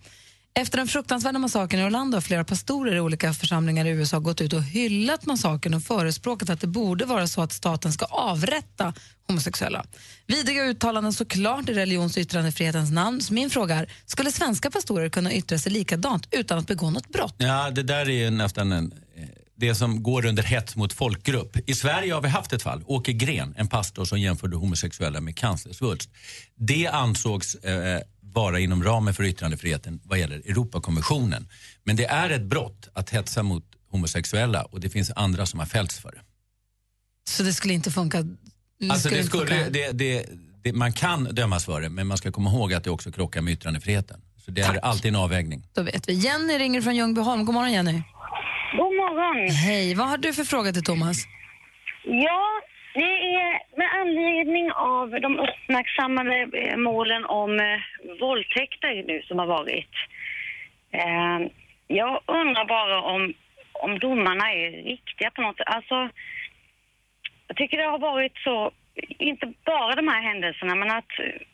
Efter den fruktansvärda massakern i Orlando har flera pastorer i olika församlingar i USA gått ut och hyllat massakern och förespråkat att det borde vara så att staten ska avrätta homosexuella. Vidriga uttalanden såklart i religions och yttrandefrihetens namn. Så min fråga är, skulle svenska pastorer kunna yttra sig likadant utan att begå något brott?
Ja, det där är nästan en, eh, det som går under hets mot folkgrupp. I Sverige har vi haft ett fall, Åke Gren, en pastor som jämförde homosexuella med cancersvulst. Det ansågs eh, vara inom ramen för yttrandefriheten vad gäller Europakonventionen. Men det är ett brott att hetsa mot homosexuella och det finns andra som har fällts för det.
Så det skulle inte funka?
Alltså det
inte
skulle,
funka.
det, det, det, man kan dömas för det men man ska komma ihåg att det också krockar med yttrandefriheten. Så det är alltid en avvägning.
Då vet vi. Jenny ringer från Ljungbyholm. God morgon Jenny.
God morgon.
Hej, vad har du för fråga till Thomas?
Ja, det är med anledning av de uppmärksammade eh, målen om eh, våldtäkter nu som har varit. Eh, jag undrar bara om, om domarna är riktiga på något sätt. Alltså, jag tycker det har varit så, inte bara de här händelserna, men att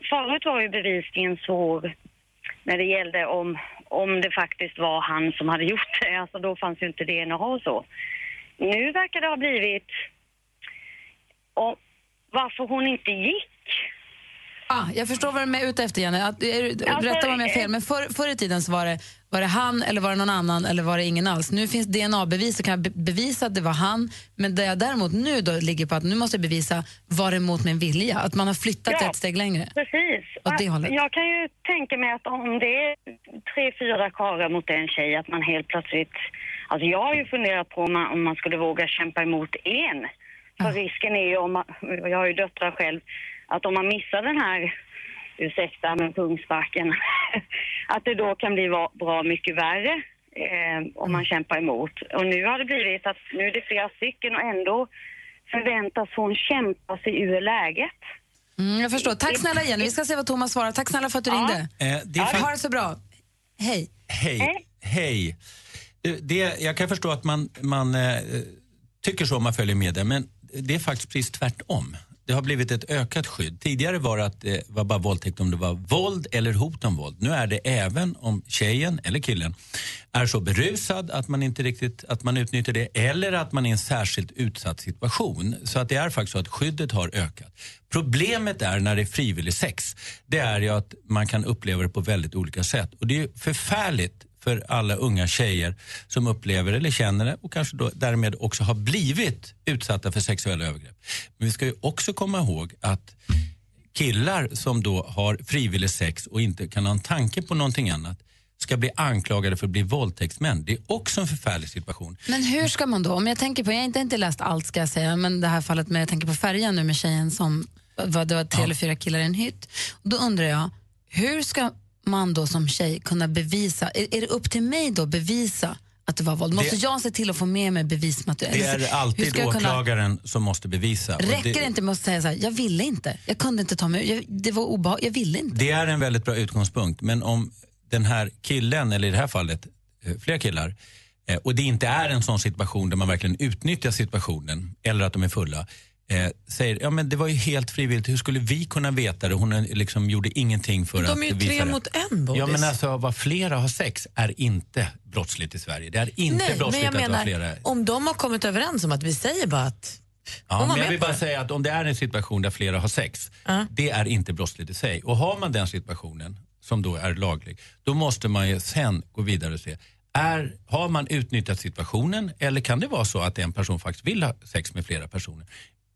förut var ju bevisningen svår när det gällde om, om det faktiskt var han som hade gjort det. Alltså då fanns ju inte DNA och så. Nu verkar det ha blivit och varför hon inte gick.
Ah, jag förstår vad du är ute efter, Jenny. Att, är,
Alltså,
rätta mig om jag har fel,
eh,
men förr, förr i tiden så var det, var det han eller var det någon annan eller var det ingen alls. Nu finns DNA-bevis och kan jag be- bevisa att det var han. Men det jag däremot nu då ligger på att nu måste jag bevisa var det mot min vilja. Att man har flyttat
Ja,
ett steg längre.
Precis.
Åt det hållet.
Jag kan ju tänka mig att om det är tre, fyra karlar mot en tjej, att man helt plötsligt... Alltså jag har ju funderat på om man, om man skulle våga kämpa emot en. För risken är ju, om man, jag har ju döttrar själv, att om man missar den här, ursäkta men pungsparken, <laughs> att det då kan bli bra mycket värre eh, om man kämpar emot. Och nu har det blivit att nu är det flera stycken och ändå förväntas hon kämpa sig ur läget.
Mm, jag förstår. Tack snälla Jenny. Vi ska se vad Thomas svarar. Tack snälla för att du ringde.
Eh, det är
Ja,
fa-
ha det så bra. Hej.
Hej. Hej. Eh, Det, jag kan förstå att man, man eh, tycker så om man följer med det, men det är faktiskt precis tvärtom. det har blivit ett ökat skydd. Tidigare var det att det var bara våldtäkt om det var våld eller hot om våld. Nu är det även om tjejen eller killen är så berusad att man inte riktigt att man utnyttjar det eller att man är i en särskilt utsatt situation. Så att det är faktiskt så att skyddet har ökat. Problemet är när det är frivillig sex. Det är ju att man kan uppleva det på väldigt olika sätt. Och det är förfärligt för alla unga tjejer som upplever eller känner det och kanske då därmed också har blivit utsatta för sexuella övergrepp. Men vi ska ju också komma ihåg att killar som då har frivillig sex och inte kan ha en tanke på någonting annat ska bli anklagade för att bli våldtäktsmän. Det är också en förfärlig situation.
Men hur ska man då, om jag tänker på, jag har inte, inte läst allt ska jag säga, men det här fallet med, jag tänker på färjan nu med tjejen som, vad, det var tre eller fyra killar i en hytt. Då undrar jag, hur ska man då som tjej kunna bevisa, är, är det upp till mig då att bevisa att det var våld? Måste
Det-
jag se till att få med mig bevismaterial?
Det är alltid
jag kunna-
åklagaren som måste bevisa.
Räcker
det,
det inte med att säga så här, jag ville inte, jag kunde inte ta mig jag, det var obehagligt, jag ville inte.
Det är en väldigt bra utgångspunkt. Men om den här killen, eller i det här fallet eh, fler killar, eh, och det inte är en sån situation där man verkligen utnyttjar situationen eller att de är fulla, eh, säger ja men det var ju helt frivilligt, hur skulle vi kunna veta det? Hon liksom gjorde ingenting för att
De är ju
visa
tre
det.
mot en, Bodis.
Ja men alltså vad flera har sex är inte brottsligt i Sverige. Det är inte
Nej, men
brottsligt
jag
att
menar,
flera.
om de har kommit överens om att vi säger bara att
Ja, men jag vill bara
det.
säga att om det är en situation där flera har sex, det är inte brottsligt i sig. Och har man den situationen, som då är laglig, då måste man ju sen gå vidare och se, är, har man utnyttjat situationen eller kan det vara så att en person faktiskt vill ha sex med flera personer?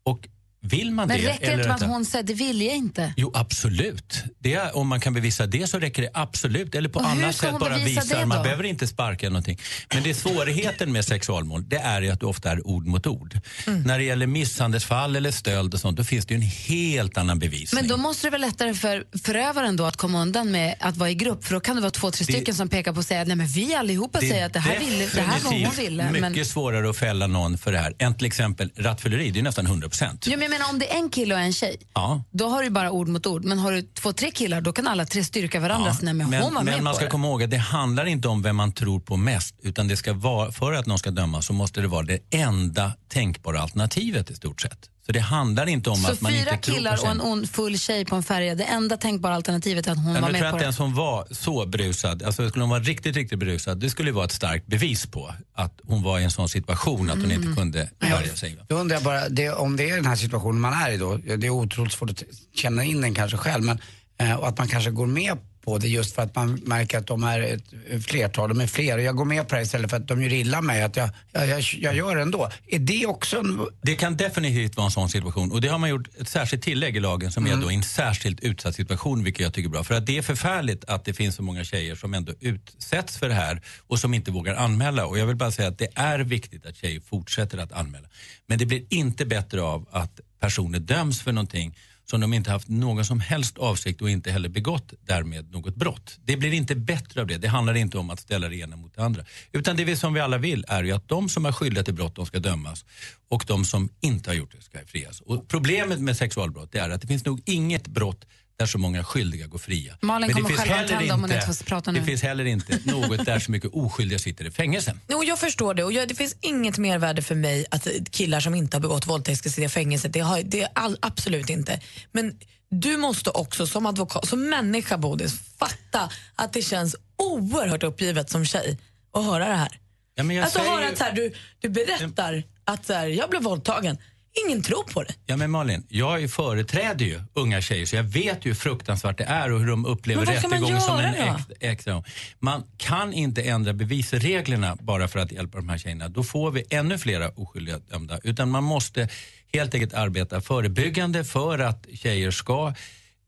Och vill man
Men
det...
räcker det inte med att hon säger, det vill jag inte?
Jo, absolut. Det är, om man kan bevisa det så räcker det absolut. Eller på
Och
annat sätt
hon
bara visa.
det
Man behöver inte sparka eller någonting. Men det är svårigheten med sexualmål, det är att det ofta är ord mot ord.
Mm.
När det gäller misshandelsfall eller stöld och sånt, då finns det ju en helt annan bevisning.
Men då måste det vara lättare för förövaren då att komma undan med att vara i grupp för då kan det vara två, tre
Det-
stycken som pekar på och säger att nej men vi allihopa säger att det här, ville, det här var hon
definitivt
ville.
mycket
Men,
svårare att fälla någon för det här än till exempel rattfylleri, det är nästan 100 procent.
Menar om det är en kille och en tjej,
Ja.
då har du bara ord mot ord. Men har du två, tre killar, då kan alla tre styrka varandra. Ja, nej, men,
Men,
hon var
men
med
man ska
det.
komma ihåg att det handlar inte om vem man tror på mest. Utan det ska vara, för att någon ska dömas så måste det vara det enda tänkbara alternativet i stort sett. Så det handlar inte om
Så
att man
fyra
inte tror på
killar och en ond, full tjej på en färja, det enda tänkbara alternativet är att hon
Ja,
var
men jag
med
tror
på
att
det.
den som var så brusad, alltså skulle hon vara riktigt, riktigt brusad, det skulle vara ett starkt bevis på att hon var i en sån situation att hon
Mm.
inte kunde värja sig.
Då undrar jag bara, det, om det är den här situationen man är i då, det är otroligt svårt att känna in den kanske själv, men eh, och att man kanske går med på det just för att man märker att de är ett flertal, de är fler och jag går med på det istället för att de gör illa mig, att jag, jag, jag, jag gör det ändå. Är det också en...
Det kan definitivt vara en sån situation och det har man gjort ett särskilt tillägg i lagen som
Mm.
är då i en särskilt utsatt situation vilket jag tycker är bra. För att det är förfärligt att det finns så många tjejer som ändå utsätts för det här och som inte vågar anmäla. Och jag vill bara säga att det är viktigt att tjejer fortsätter att anmäla. Men det blir inte bättre av att personer döms för någonting som de inte haft någon som helst avsikt och inte heller begått därmed något brott. Det blir inte bättre av det. Det handlar inte om att ställa det ena mot det andra. Utan det vi som vi alla vill är ju att de som är skyldiga till brott de ska dömas och de som inte har gjort det ska frias. Och problemet med sexualbrott det är att det finns nog inget brott där så många skyldiga går fria.
Malin
Men det
kommer
finns
själv att
heller
tända om hon
inte-
får prata nu.
Det finns heller inte något där så mycket oskyldiga sitter i fängelse.
Jo, jag förstår det. Och jag, det finns inget mervärde för mig att killar som inte har begått våldtäkt ska sitta i fängelse. Det, har, det är all, absolut inte. Men du måste också som advokat, som människa Bodis, fatta att det känns oerhört uppgivet som tjej att höra det här.
Ja,
alltså
säger
höra att så här, du, du berättar att så här, jag blev våldtagen. Ingen tror på det.
Ja men Malin, jag företräder ju unga tjejer så jag vet ju hur fruktansvärt det är och hur de upplever rättegången som en extra. Man kan inte ändra bevisreglerna bara för att hjälpa de här tjejerna. Då får vi ännu flera oskyldiga dömda. Utan man måste helt enkelt arbeta förebyggande för att tjejer ska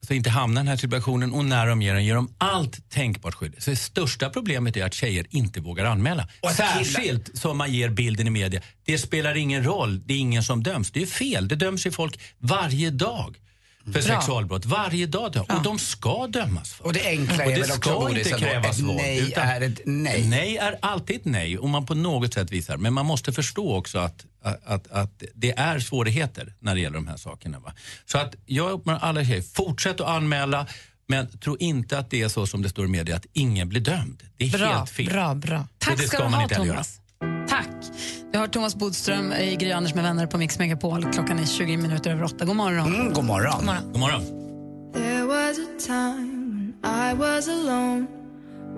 alltså inte hamna i den här situationen och när de ger den ger de allt tänkbart skydd. Så det största problemet är att tjejer inte vågar anmäla. Särskilt som man ger bilden i media. Det spelar ingen roll, det är ingen som döms. Det är fel, det döms ju folk varje dag för
Bra.
sexualbrott. Varje dag. döms. Och de ska dömas för
Och det enkla
Och
är
det
väl också,
ska
Bodis,
inte krävas
ett
våld.
nej
utan-
är ett nej.
Nej är alltid ett nej om man på något sätt visar. Men man måste förstå också att, att, att, att det är svårigheter när det gäller de här sakerna. Va? Så att jag uppmanar alla tjejer, fortsätt att anmäla. Men tro inte att det är så som det står i media, att ingen blir dömd. Det är
Bra,
helt fel.
bra, bra.
Och det ska man inte heller göra.
Tack. Vi har Thomas Bodström i Gry Anders med vänner på Mix Megapol. Klockan är 20 minuter över åtta. God morgon.
Mm, god morgon.
God morgon.
God morgon.
There was a time when I was alone.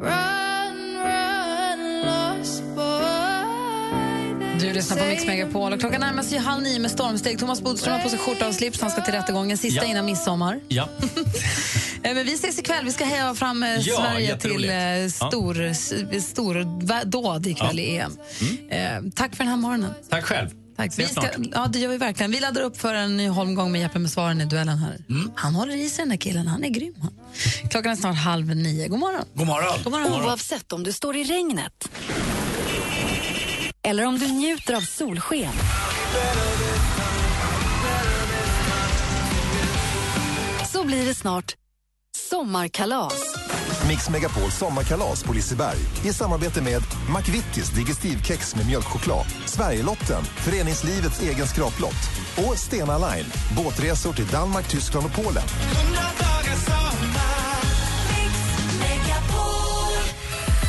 Run, run, lost boy.
Du lyssnar på Mix Megapol och klockan närmar sig halv nio med stormsteg. Thomas Bodström har på sig skjorta och slips. Han ska till rättegången, sista
Ja.
innan midsommar.
Ja. <laughs>
Eh, Men vi ses ikväll. Vi ska heja fram eh,
Ja,
Sverige till
jätteroligt.
eh,
Ja.
stor, stor dåd ikväll i EM. Eh, tack för den här morgonen.
Tack själv.
Tack. Vi
Ses
ska,
snart.
ja, det gör vi verkligen. Vi laddar upp för en ny holmgång med Jeppe med svaren i duellen här. Han håller i sig den där killen. Han är grym. Han. Klockan är snart halv nio. God morgon.
God morgon.
God morgon.
Oavsett om du står i regnet eller om du njuter av solsken. Så blir det snart sommarkalas.
Mix Megapol sommarkalas på Liseberg i samarbete med McVittys Digestivkex med mjölkchoklad, Sverigelotten, föreningslivets egen skraplott och Stena Line, båtresor till Danmark, Tyskland och Polen.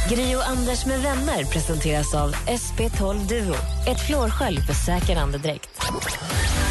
Gri och Anders med vänner presenteras av SP12 Duo. Ett flårskölj för säker andedräkt.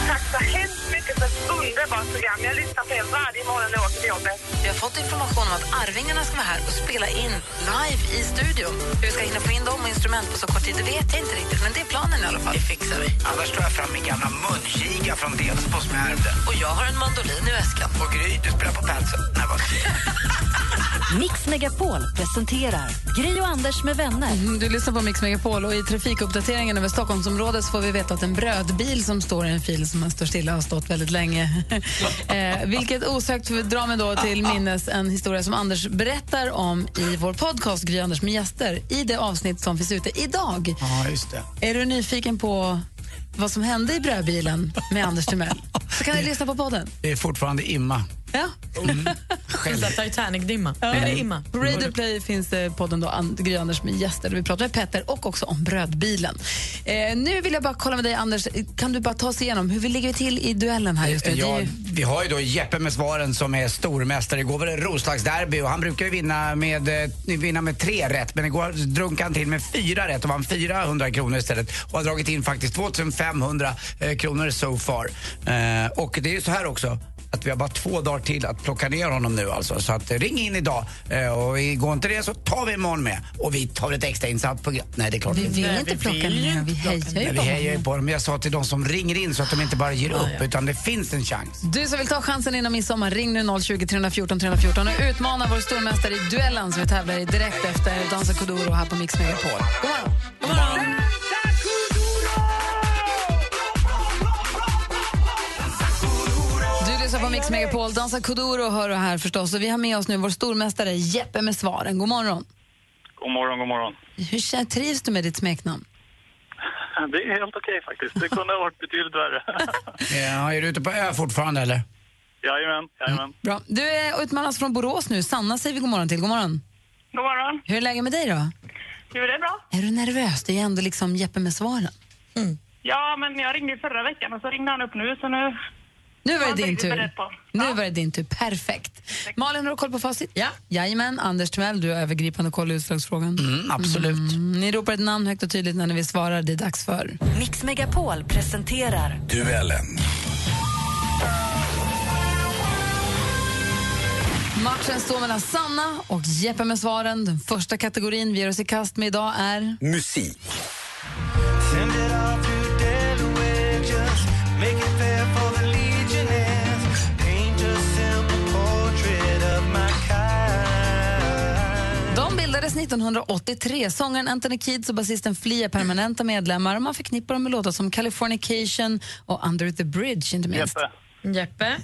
Tack så hemskt mycket för ett underbart program. Jag lyssnar på er varje morgon när jag åker till jobbet.
Vi har fått information om att Arvingarna ska vara här och spela in live i studion. Hur vi ska hinna få in dem och instrument på så kort tid, det vet jag inte riktigt. Men det är planen i alla fall. Det fixar vi.
Annars tar jag fram min gamla munkiga från Delsbo som jag ärvde.
Och jag har en mandolin i väskan.
Och Gry, du spelar på padsen. Nej, vad <laughs>
Mix Megapol presenterar Gry och Anders med vänner.
Mm, Du lyssnar på Mix Megapol och i trafikuppdateringen över Stockholmsområdet så får vi veta att en brödbil som står i en fil som har stått stilla har stått väldigt länge. <laughs> eh, vilket osökt drar mig då till minnes en historia som Anders berättar om i vår podcast Gry Anders med gäster i det avsnitt som finns ute idag.
Ja, just det.
Är du nyfiken på vad som hände i brödbilen med Anders Timell så kan du lyssna på podden.
Det är fortfarande imma.
Ja.
Titanic-dimma.
Ja.
Det imma?
På Radio Play finns det podden då, And- Gry Anders med gäster. Vi pratar med Petter och också om brödbilen. Eh, nu vill jag bara kolla med dig, Anders. Kan du bara ta oss igenom hur vi ligger till i duellen här just nu?
Ja,
ju-
vi har ju då Jeppe med svaren som är stormästare. Igår var det Roslagsderby och han brukar ju vinna med, eh, vinna med tre rätt men igår drunkade han till med fyra rätt och vann 400 kronor istället och har dragit in faktiskt 2500 eh, kronor so far. Eh, och det är ju så här också att vi har bara två dagar till att plocka ner honom nu alltså. Så att eh, ring in idag eh, och går inte det så tar vi imorgon med. Och vi tar ett extra insatt program. Nej det är klart
Vi vill inte plocka ner, vi hejar ju
vi
på
hejar på dem. Jag sa till de som ringer in så att de inte bara ger upp utan det finns en chans.
Du som vill ta chansen innan midsommar, ring nu 020 314 314 och utmana vår stormästare i duellen som vi tävlar i direkt efter Dansa Kuduro här på Mix Megapol. God morgon! God morgon. Du lyssnar på Mix Megapol. Dansa Kuduro hör du här förstås. Och vi har med oss nu vår stormästare Jeppe med svaren. God morgon.
God morgon, god morgon.
Hur trivs du med ditt smeknamn? <laughs>
Det är helt okej faktiskt. Det kunde ha varit betydligt värre. <laughs>
Ja, är du ute på ö fortfarande eller?
jajamän, jajamän.
Bra. Du är utmanas från Borås nu. Sanna säger vi god morgon till. God morgon.
God morgon.
Hur är läget med dig då?
Jo, det är bra.
Är du nervös? Det är ändå liksom Jeppe med svaren.
Ja, men jag ringde förra veckan och så ringde han upp nu, så nu...
Nu var det din tur. Nu var det din tur. Perfekt. Malin, har du koll på facit? Ja. Jajamän. Anders Timell, du har övergripande koll i utslagsfrågan.
Mm, absolut.
Mm. Ni ropar ett namn högt och tydligt när ni vill svara. Det är dags för...
Mix Megapol presenterar
Duellen.
Matchen står mellan Sanna och Jeppe med svaren. Den första kategorin vi ger oss i kast med idag är...
Musik.
Bildades 1983. Sångaren Anthony Kiedis och basisten Flea är permanenta medlemmar. och Man förknippar dem med låtar som Californication och Under the Bridge, inte minst.
Jeppe.
Jeppe.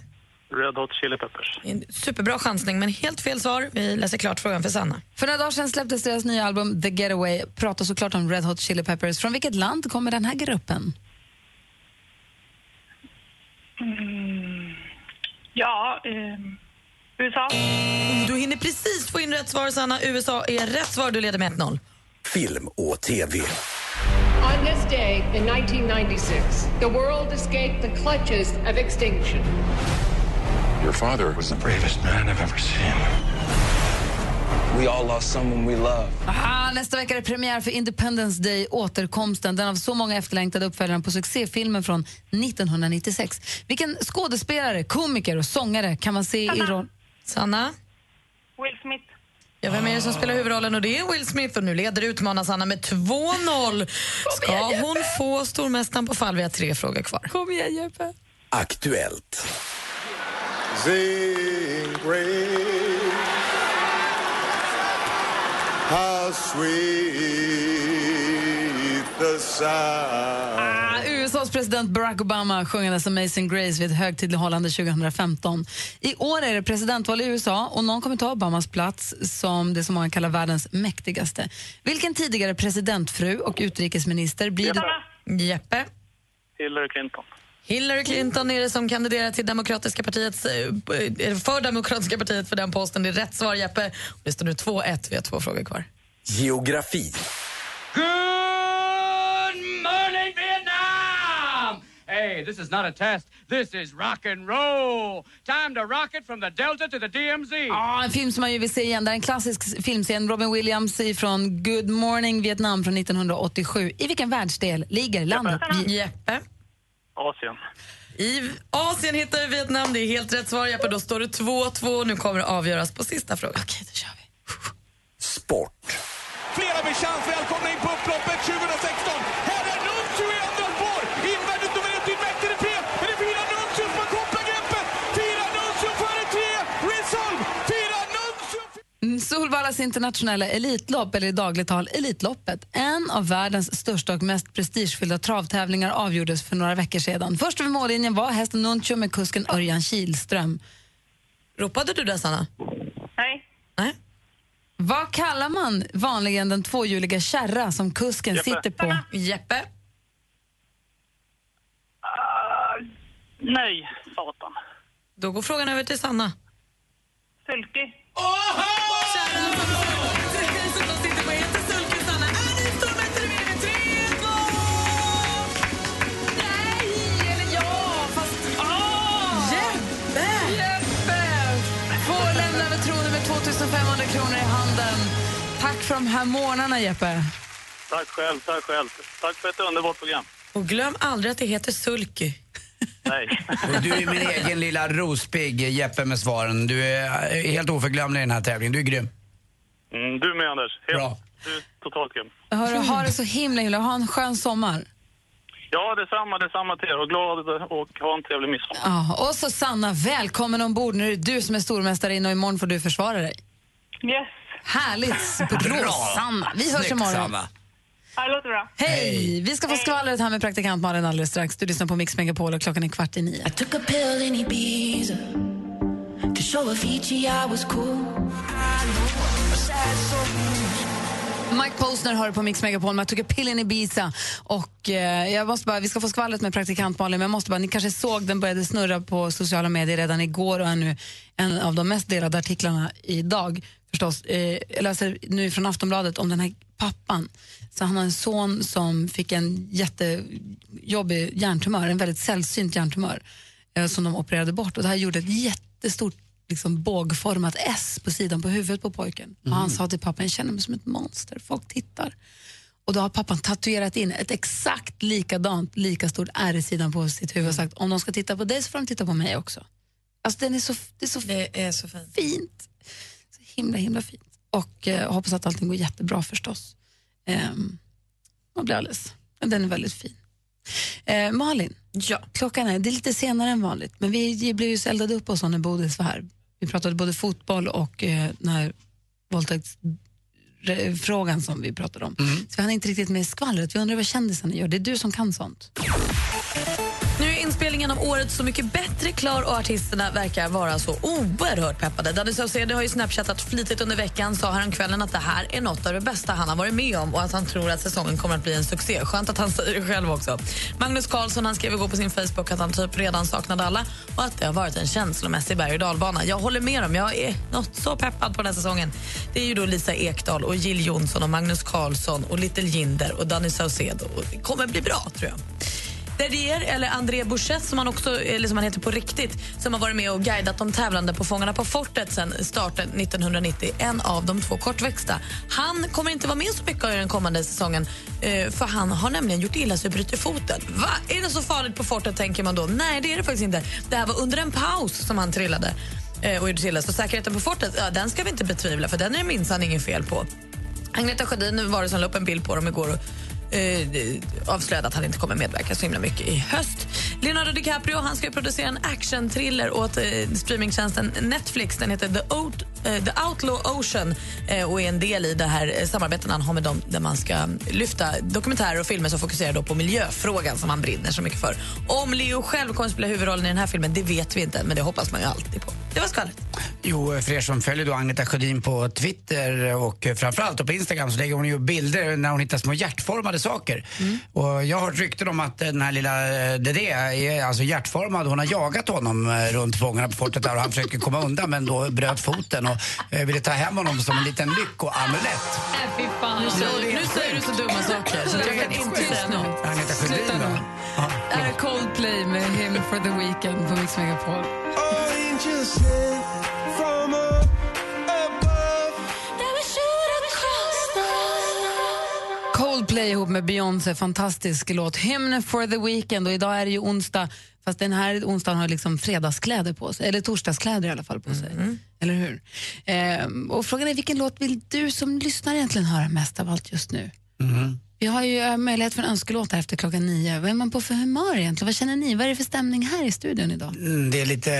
Red Hot Chili Peppers.
Superbra chansning, men helt fel svar. Vi läser klart frågan för Sanna.
För några dagar sedan släpptes deras nya album The Getaway. Pratar såklart om Red Hot Chili Peppers. Från vilket land kommer den här gruppen?
Mm. Ja, ehm, USA.
Du hinner precis få in rätt svar, Sanna. USA är rätt svar. Du leder med 1-0.
Film och TV.
On this day in 1996, the world escaped the clutches of extinction.
Your father was the bravest man I've ever seen.
We all lost someone we love.
Ah, nästa vecka är det premiär för Independence Day, återkomsten. Den av så många efterlängtade uppföljaren på succéfilmen från 1996. Vilken skådespelare, komiker och sångare kan man se i roll...
Sanna?
Will Smith.
Ja, vem är det som spelar huvudrollen? Och det är Will Smith. Och nu leder utmanas Anna med 2-0. Ska hon få stormästaren på fall? Vi har tre frågor kvar.
Kom igen, Jeppe.
Aktuellt.
Sing praise. How sweet the sound.
USAs president Barack Obama sjungandes Amazing Grace vid ett högtidlighållande 2015. I år är det presidentval i USA och någon kommer ta Obamas plats som det som många kallar världens mäktigaste. Vilken tidigare presidentfru och utrikesminister blir det?
Jeppe?
Hillary Clinton.
Hillary Clinton är det som kandiderar till Demokratiska partiets, eh, för Demokratiska partiet för den posten. Det är rätt svar, Jeppe. Och Det står nu 2-1. Vi har två frågor kvar.
Geografi.
Good Hey, this is not a test. This is rock and roll. Time to rock it from the Delta to the DMZ.
Ja, en film som man ju vill se igen. Det är en klassisk filmscen. Robin Williams från Good Morning Vietnam från 1987. I vilken världsdel ligger landet?
Jeppe?
Asien.
I Asien hittar vi Vietnam. Det är helt rätt svar, Jeppe. Då står det 2-2. Nu kommer det avgöras på sista frågan.
Okej, då kör vi.
Sport.
Flera med chans. Välkomna in på upploppet 2016.
Solvallas internationella Elitlopp, eller i dagligt tal Elitloppet, en av världens största och mest prestigefyllda travtävlingar avgjordes för några veckor sedan. Först över mållinjen var hästen Nuncio med kusken Örjan Kihlström.
Ropade du det, Sanna?
Nej.
Nej.
Vad kallar man vanligen den tvåhjuliga kärra som kusken
Jeppe.
sitter på?
Jeppe?
Uh, nej, satan.
Då går frågan över till Sanna.
Sulky.
Oh! 500 kronor i handen. Tack för de här månaderna, Jeppe.
Tack själv, tack själv. Tack för ett underbart program.
Och glöm aldrig att det heter Sulky.
Nej.
Och du är min egen lilla rospigg, Jeppe, med svaren. Du är helt oförglömlig i den här tävlingen. Du är grym.
Mm, du med, Anders. Helt,
Bra.
Du är totalt grym.
Hörru, ha det så himla himla. Ha en skön sommar.
Ja, detsamma, detsamma till er. Och glad och ha en trevlig midsommar.
Ja, och så Sanna, välkommen ombord. Nu är det du som är stormästare och imorgon får du försvara dig.
Yes.
Härligt! <laughs> Bra, Sanna. Vi hörs
Snyggt,
imorgon.
Sanna.
Ja, det låter bra.
Hej! Vi ska få skvallret här med praktikant Malin alldeles strax. Du lyssnar på Mix Megapol och klockan är kvart i nio. Mike Posner hör på Mix Megapol men I took a pill in Ibiza. Och, eh, jag måste bara, vi ska få skvallret med praktikant Malin, men jag måste bara, ni kanske såg den började snurra på sociala medier redan igår och är nu en av de mest delade artiklarna idag. Förstås. Eh, jag läser nu från Aftonbladet om den här pappan. Så han har en son som fick en jättejobbig hjärntumör, en väldigt sällsynt hjärntumör eh, som de opererade bort. Och det här gjorde ett jättestort liksom, bågformat S på sidan på huvudet på pojken. Och han sa till pappan, jag känner mig som ett monster, folk tittar. Och då har pappan tatuerat in ett exakt likadant, lika stort R i sidan på sitt huvud och sagt, om de ska titta på dig så får de titta på mig också. Alltså den är så, det är så,
det är så fint.
fint. Så himla, himla fint. Och eh, hoppas att allting går jättebra förstås. Um, man blir alldeles, den är väldigt fin. Eh, Malin,
ja.
klockan är, det är lite senare än vanligt, men vi blev ju så eldade upp oss när Bodis var här. Vi pratade både fotboll och eh, när våldtäkts våldtäktsfrågan som vi pratade om. Så vi hann inte riktigt med skvallret. Vi undrar vad kändisarna gör. Det är du som kan sånt.
Nu är inspelningen av året Så mycket bättre klar och artisterna verkar vara så oerhört peppade. Danny Saucedo har ju snapchattat flitigt under veckan, sa häromkvällen att det här är något av det bästa han har varit med om och att han tror att säsongen kommer att bli en succé. Skönt att han säger det själv också. Magnus Carlsson han skrev igår på sin Facebook att han typ redan saknade alla och att det har varit en känslomässig berg och dalbana. Jag håller med dem. Jag är något så peppad på den här säsongen. Det är ju då Lisa Ekdahl och Jill Johnson och Magnus Carlsson och Little Jinder och Danny Saucedo. Det kommer bli bra, tror jag. Derrier, eller André Bouchet som han, också, eh, eller som han heter på riktigt, som har varit med och guidat de tävlande på Fångarna på fortet sen starten 1990. En av de två kortväxta. Han kommer inte vara med så mycket i den kommande säsongen eh, för han har nämligen gjort illa sig och brutit foten. Va? Är det så farligt på fortet, tänker man då? Nej, det är det faktiskt inte. Det här var under en paus som han trillade Eh, och gjorde till det. Så säkerheten på fortet, ja, den ska vi inte betvivla för den är det minsann inget fel på. Agneta Sjödin var det som la upp en bild på dem igår och eh, avslöjade att han inte kommer medverka så himla mycket i höst. Leonardo DiCaprio han ska producera en action-thriller åt eh, streamingtjänsten Netflix. Den heter The, Out, eh, The Outlaw Ocean eh, och är en del i det här eh, samarbetet han har med dem där man ska lyfta dokumentärer och filmer som fokuserar då på miljöfrågan som han brinner så mycket för. Om Leo själv kommer att spela huvudrollen i den här filmen det vet vi inte, men det hoppas man ju alltid på. Det var skvallret.
Jo, för er som följer då Agneta Sjödin på Twitter och framförallt på Instagram så lägger hon ju bilder när hon hittar små hjärtformade saker. Och jag har hört rykten om att den här lilla eh, Dedé är alltså hjärtformad. Hon har jagat honom eh, runt Fångarna på fortet där och han försöker komma undan men då bröt foten och eh, ville ta hem honom som en liten lyckoamulett.
Nej, fy fan. Nu säger, nu säger du så dumma saker så jag kan inte säga något.
Agneta Sjödin
Sluta nu.
då.
Här är Coldplay med Him for the Weekend på Mix Megapol. Coldplay ihop med Beyoncé, fantastisk låt. Hymn for the Weekend och idag är det ju onsdag fast den här onsdagen har liksom fredagskläder på sig, eller torsdagskläder i alla fall på sig. Eller hur? Ehm, och frågan är vilken låt vill du som lyssnar egentligen höra mest av allt just nu? Vi har ju eh, möjlighet för en önskelåt här efter klockan nio. Vad är man på för humör egentligen? Vad känner ni? Vad är det för stämning här i studion idag?
Mm, Det är lite,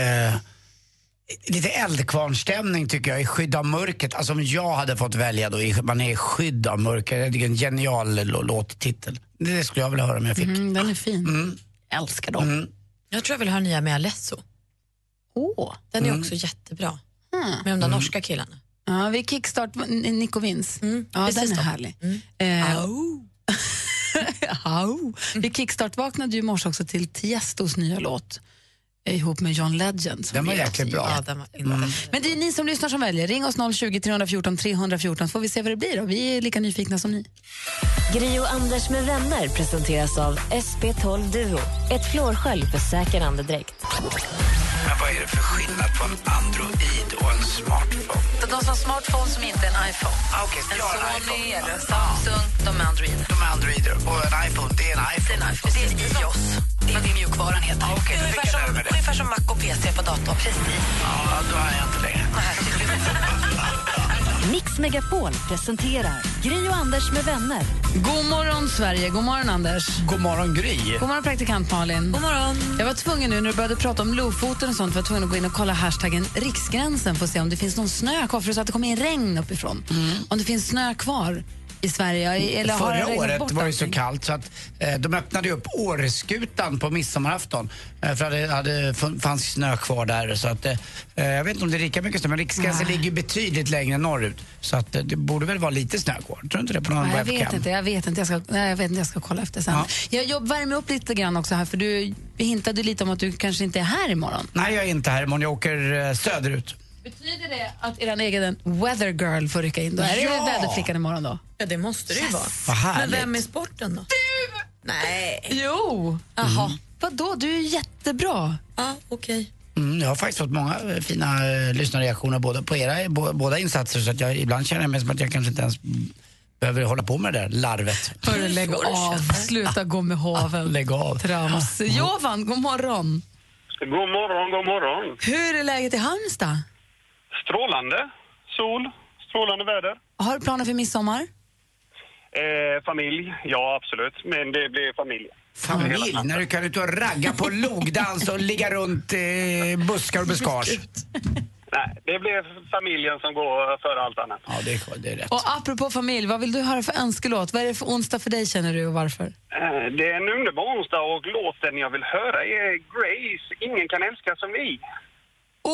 lite eldkvarnstämning tycker jag, i skydd av mörkret. Alltså om jag hade fått välja då, man är i skydd av mörkret. Det är en genial låttitel. Det skulle jag vilja höra om jag fick.
Mm, den är fin.
Mm.
Älskar dem.
Jag tror jag vill ha nya med Alesso.
Åh.
Den är
Mm.
också jättebra. Med de där norska killarna.
Ja, vi kickstart Nico ja,
Mm, precis
den är
så.
härlig. Eh, Au. <laughs> Vi kickstart vaknade ju i morse också till Tiestos nya låt ihop med John Legend. som
Den var
är
jäkligt
också
bra.
den var
Men det är ni som lyssnar som väljer. Ring oss 020 314 314 så får vi se vad det blir. Då. Vi är lika nyfikna som ni.
Gri och Anders med vänner presenteras av SP12 Duo. Ett flårskölj för säker andedräkt.
Men vad är det för skillnad på en Android och en smartphone?
De som har smartphone som inte är en iPhone.
Ah, har en
Sony
iPhone.
eller Samsung, de är Androider.
De är Androider och en iPhone, det är en iPhone.
Det är en iPhone. Det är iOS. Det är vad mjukvaran heter.
Ah, lära mig det.
ungefär som Mac och PC på datorn. Precis.
Ja, då är jag inte längre. <laughs>
Mix Megapol presenterar Gri och Anders med vänner.
God morgon, Sverige. God morgon, Anders.
God morgon, Gry.
God morgon, praktikant Malin.
God morgon.
Jag var tvungen nu när du började prata om Lofoten och sånt var jag tvungen att gå in och kolla hashtaggen riksgränsen för att se om det finns någon snö kvar. För du sa att det kommer in regn uppifrån. Om det finns snö kvar i Sverige? Eller har
Förra året
bort
var det så kallt så att eh, de öppnade upp Åreskutan på midsommarafton. Eh, för det hade, fanns snö kvar där. Så att, eh, jag vet inte om det är lika mycket snö, men Riksgränsen ligger ju betydligt längre norrut. Så att, eh, det borde väl vara lite snö kvar. Tror du inte det på någon
Nej, jag
webcam?
vet inte, jag vet inte. Jag ska, nej, jag vet inte, jag ska kolla efter sen.
Ja.
Jag, jag värmer upp lite grann också här för du hintade lite om att du kanske inte är här imorgon.
Nej, jag är inte här imorgon. Jag åker eh, söderut.
Betyder det att er egen weather girl får rycka in då? Är det väderflickan imorgon då?
Ja, det måste det ju vara. Men vem är sporten då? Du! Nej.
Jo!
Jaha.
Vadå, du är jättebra.
Ja, okej.
Mm, jag har faktiskt fått många eh, fina eh, lyssnarreaktioner både på era bo, båda insatser så att jag ibland känner jag mig som att jag kanske inte ens behöver hålla på med det där larvet.
Hörru, lägg av. Sluta gå med hoven.
Lägg av.
Trams. Jovan, god morgon.
God morgon, god morgon.
Hur är läget i Halmstad?
Strålande. Sol, strålande väder.
Har du planer för midsommar?
Eh, familj, ja absolut. Men det blir familj.
Familj, när du kan ut och ragga på <laughs> logdans och ligga runt eh, buskar och buskage. <laughs>
Nej, det blir familjen som går före allt annat.
Ja, det är, det är rätt.
Och apropå familj, vad vill du höra för önskelåt? Vad är det för onsdag för dig känner du och varför?
Eh, det är en underbar onsdag och låten jag vill höra är Grace, Ingen kan älska som vi.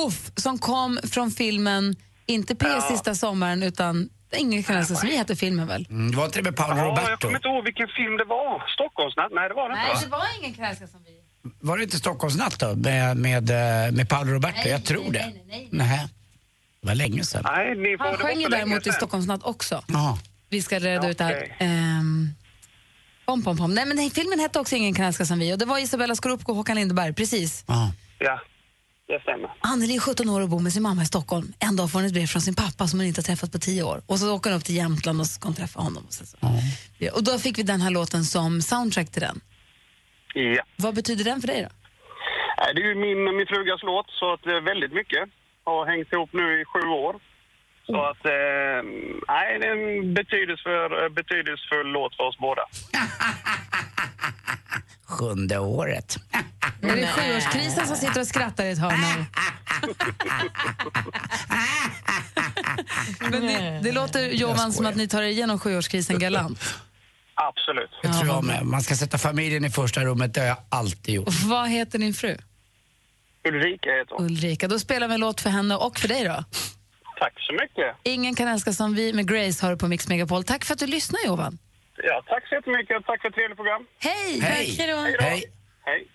Uff, som kom från filmen, inte P sista sommaren utan Ingen kan älska som vi heter filmen väl?
Mm, det var inte det med Paolo
Ja, jag
Roberto?
kommer inte ihåg vilken film det var. Stockholmsnatt? Nej, det var det inte va?
var Ingen kan älska som vi.
Var det inte Stockholmsnatt då med, med, eh, med Paolo Roberto?
Nej,
jag tror
nej,
det.
nej, nej,
Nej. Det var länge sedan.
Nej, ni får,
Han
det
sjöng ju däremot i. Stockholmsnatt också.
Jaha.
Vi ska reda ut det här. Ehm, Pom, pom, pom. Nej, men den- filmen hette också Ingen kan älska som vi och det var Isabella Scorupco och Håkan Lindeberg, precis.
Ja, det stämmer.
Anneli är 17 år och bor med sin mamma i Stockholm. En dag får hon ett brev från sin pappa som hon inte har träffat på 10 år. Och så åker hon upp till Jämtland och ska hon träffa honom. Och, så. Ja, och då fick vi den här låten som soundtrack till den.
Ja.
Vad betyder den för dig då?
Nej, Det är ju min, min frugas låt, så att är väldigt mycket. Har hängt ihop nu i sju år. Så att, eh, nej, det är en betydelsefull, betydelsefull låt för oss båda. <laughs>
Sjunde året. <laughs>
Är det sjuårskrisen som sitter och skrattar i ett hörn? <laughs> Men det, det låter Jovan som att ni tar er igenom sjuårskrisen galant.
Absolut.
Det tror jag med. Man ska sätta familjen i första rummet, det har jag alltid gjort.
Och vad heter din fru?
Ulrika heter hon.
Ulrika. Då spelar vi en låt för henne och för dig då.
Tack så mycket.
Ingen kan älska som vi med Grace har du på Mix Megapol. Tack för att du lyssnar Jovan.
Ja, tack så jättemycket. Tack för ett trevligt program.
Hej!
Hej.
Hej då.
Hej.
Hej.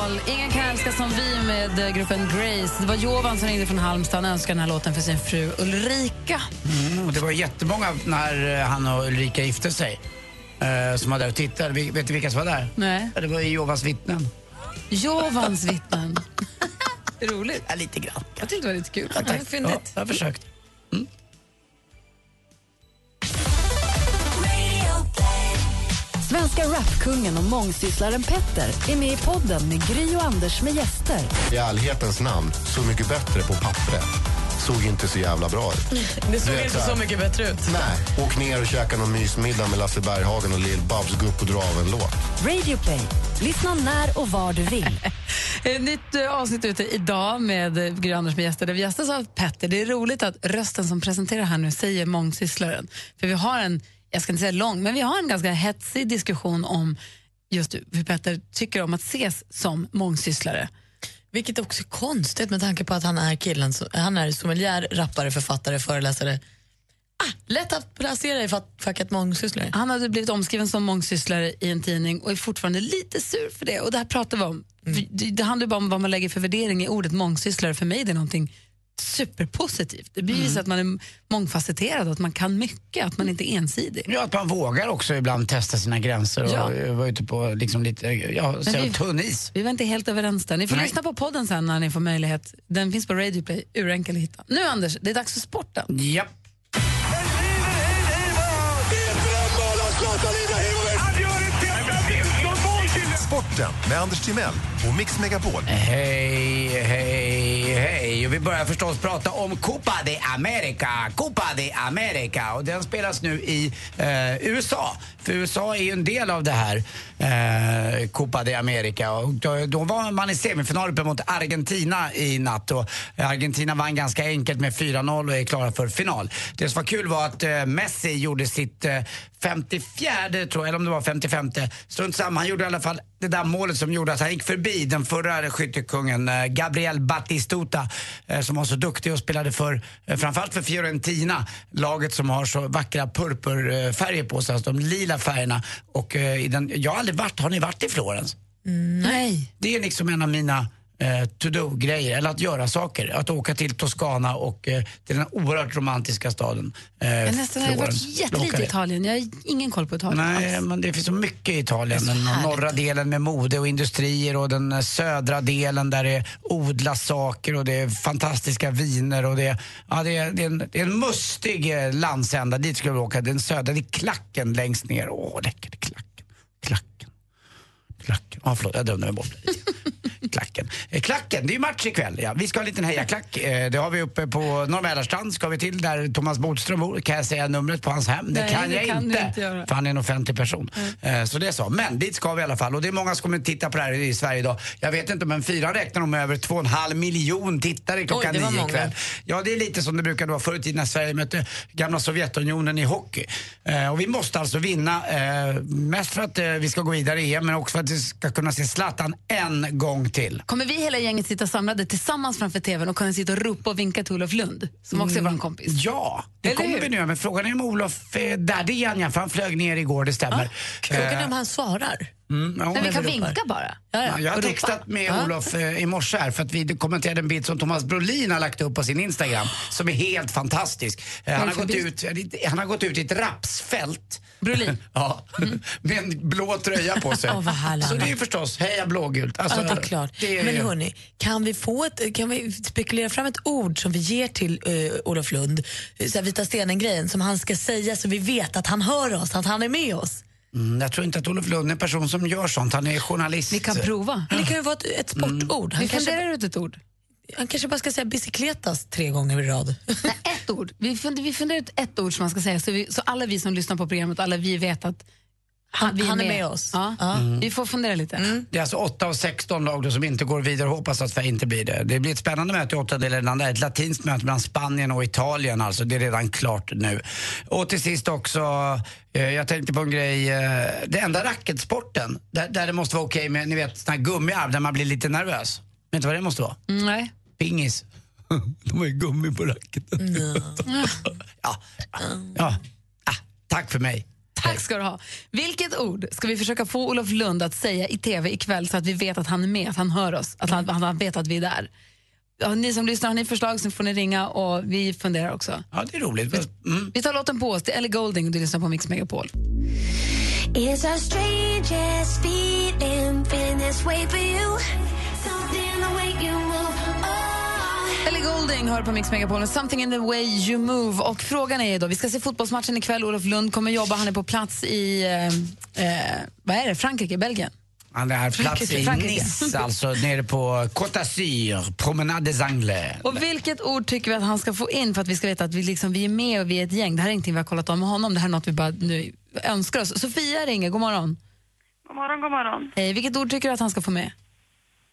Megapol. Ingen kan älska som vi med eh, gruppen Grace. Det var Jovan som ringde från Halmstad och önskade den här låten för sin fru Ulrika.
Mm, och det var jättemånga när eh, han och Ulrika gifte sig. eh, som var där och tittade. Vi- Vet du vilka som var där?
Nej.
Det var Jehovas vittnen.
Jovans vittnen. <laughs> Roligt.
Ja, lite grann.
Jag tyckte det var lite kul.
Ja, tack. Ja, jag har försökt.
Svenska rapkungen och mångsysslaren Petter är med i podden med Gry och Anders med gäster.
I ärlighetens namn, Så mycket bättre på pappret såg inte så jävla bra ut.
Det såg
vet
inte
så
mycket bättre ut.
Nej. Åk ner och käka någon mysmiddag med Lasse Berghagen och Lill-Babs, gå upp och dra av en låt.
Radio Play. Lyssna när och var du vill. <laughs>
Ett nytt eh, avsnitt ute idag med eh, Gry Anders med gäster där vi gästas av Petter. Det är roligt att rösten som presenterar här nu säger mångsysslaren. För vi har en, jag ska inte säga lång, men vi har en ganska hetsig diskussion om just hur Petter tycker om att ses som mångsysslare.
Vilket också är konstigt med tanke på att han är killen, han är sommelier, rappare, författare, föreläsare. Ah, lätt att placera i fack- facket mångsysslare.
Han hade blivit omskriven som mångsysslare i en tidning och är fortfarande lite sur för det. Och det här pratar vi om.
Mm.
Det, det handlar bara om vad man lägger för värdering i ordet mångsysslare. För mig är det någonting superpositivt. Det bevisar
Mm.
att man är mångfacetterad att man kan mycket, att man inte är ensidig.
Ja, att man vågar också ibland testa sina gränser och
Ja.
vara ute på liksom lite, ja,
vi-
tunn is.
Vi var inte helt överens där. Ni får
Nej.
lyssna på podden sen när ni får möjlighet. Den finns på Radio Play, urenkel att hitta. Nu Anders, det är dags för sporten.
Japp.
Sporten med Anders Timell och Mix Megapol.
Hej, hej, hej. Och vi börjar förstås prata om Copa de America. Copa de America. Och den spelas nu i eh, USA. För USA är ju en del av det här eh, Copa de America. Och då, då var man i semifinal uppe mot Argentina i natt. Och Argentina vann ganska enkelt med 4-0 och är klara för final. Det som var kul var att eh, Messi gjorde sitt eh, 54, tror jag, eller om det var 55. Strunt samma, han gjorde i alla fall det där målet som gjorde att han gick förbi den förra skyttekungen eh, Gabriel Batistuta eh, som var så duktig och spelade för, eh, framförallt för Fiorentina, laget som har så vackra purpurfärger på sig, alltså de lila färgerna. Och i den, jag har aldrig varit, har ni varit i Florens?
Nej.
Det är liksom en av mina eh, to-do-grejer, eller att göra saker. Att åka till Toscana och eh, till den oerhört romantiska staden eh,
Jag, nästan, har varit jättelite i. Italien. Jag har ingen koll på Italien
Nej,
alls.
men det finns så mycket i Italien. Den norra delen med mode och industrier och den eh, södra delen där det odlas saker och det är fantastiska viner och det, ja, det, är, det, är, en, det är en mustig eh, landsända. Dit skulle vi åka. Den södra, det är klacken längst ner. Åh, läckert. Klacken. Klacken. Klacken. Ja, förlåt, jag dömde mig bort. Klacken. Eh, Klacken, det är ju match ikväll. Ja. Vi ska ha en liten hejaklack. Eh, Det har vi uppe på Norr Mälarstrand. Ska vi till där Thomas Bodström bor. Kan jag säga numret på hans hem? Det
Nej,
kan
det
jag
kan
inte.
inte.
För han är en offentlig person. Eh, Så det är så. Men dit ska vi i alla fall. Och det är många som kommer titta på det här i Sverige idag. Jag vet inte, men fyra räknar de med över två och en halv miljon tittare klockan
Oj, det
nio ikväll. Ja, det är lite som det brukade vara förr i tiden när Sverige mötte gamla Sovjetunionen i hockey. Eh, och vi måste alltså vinna, eh, mest för att eh, vi ska gå vidare i EM, men också för att ska kunna se Zlatan en gång till.
Kommer vi hela gänget sitta samlade tillsammans framför tvn och kunna sitta och ropa och vinka till Olof Lund, som också är vår kompis?
Ja, det
Eller
kommer
hur?
vi nu. Men frågan är om Olof där. Det är han ja, för han flög ner igår, det stämmer.
Frågan är
Eh,
om han svarar.
Mm, ja,
Men vi kan
vi
vinka bara.
Ja, ja.
Ja, jag har textat med
Ja.
Olof eh, i morse här för att vi kommenterade en bild som Thomas Brolin har lagt upp på sin Instagram <gasps> som är helt fantastisk. Eh, han, har gått ut, han har gått ut i ett rapsfält.
Brolin? <laughs>
ja, med en blå tröja på sig. <laughs>
Härligt.
Så det är ju förstås heja blågult. Alltså,
ja, det är klart.
det är
Men hörni, kan vi, få ett, kan vi spekulera fram ett ord som vi ger till eh, Olof Lund, så här Vita stenen-grejen, som han ska säga så vi vet att han hör oss, att han är med oss?
Mm, jag tror inte att Olof Lund är en person som gör sånt. Han är journalist.
Vi kan prova.
Men det kan ju vara ett, ett sportord. Han,
Vi
kanske,
funderar ut ett ord.
han kanske bara ska säga bicykletas tre gånger i rad.
Nej, ett ord. Vi funderar, vi funderar ut ett ord som man ska säga så, vi, så alla vi som lyssnar på programmet, alla vi vet att han, vi
han är med oss.
Ja. Vi får fundera lite.
Det är alltså 8 av 16 lag som inte går vidare hoppas att Sverige inte blir det. Det blir ett spännande möte i åttondelen. Det är ett latinskt möte mellan Spanien och Italien alltså. Det är redan klart nu. Och till sist också, eh, jag tänkte på en grej. Eh, det enda racketsporten där, där det måste vara okej med, ni vet, såna här gummiarv där man blir lite nervös. Vet du vad det måste vara?
Mm, nej.
Pingis. <laughs> De har ju gummi på racketen. <laughs> ja. ja. Ah, tack för mig.
Tack ska du ha. Vilket ord ska vi försöka få Olof Lund att säga i tv ikväll så att vi vet att han är med, att han hör oss, att han, att han vet att vi är där? Ja, ni som lyssnar, har ni förslag så får ni ringa och vi funderar också.
Ja, det är roligt. Mm.
Vi tar låten på oss. Det är Ellie Golding och du lyssnar på Mix Megapol.
It's our strangest feeling, feeling this way for you. Something the way you.
Ellie Golding hör på Mix Megapol Something in the way you move. Och frågan är då, vi ska se fotbollsmatchen ikväll. Olof Lund kommer jobba, han är på plats i, eh, eh, vad är det, Frankrike, Belgien?
Han är plats i. Nice, alltså nere på Côte d'Azur, Promenade des Anglais.
Och vilket ord tycker vi att han ska få in för att vi ska veta att vi, liksom, vi är med och vi är ett gäng? Det här är ingenting vi har kollat om med honom, det här är något vi bara nu önskar oss. Sofia ringer, god morgon.
God morgon, god morgon.
Hej, vilket ord tycker du att han ska få med?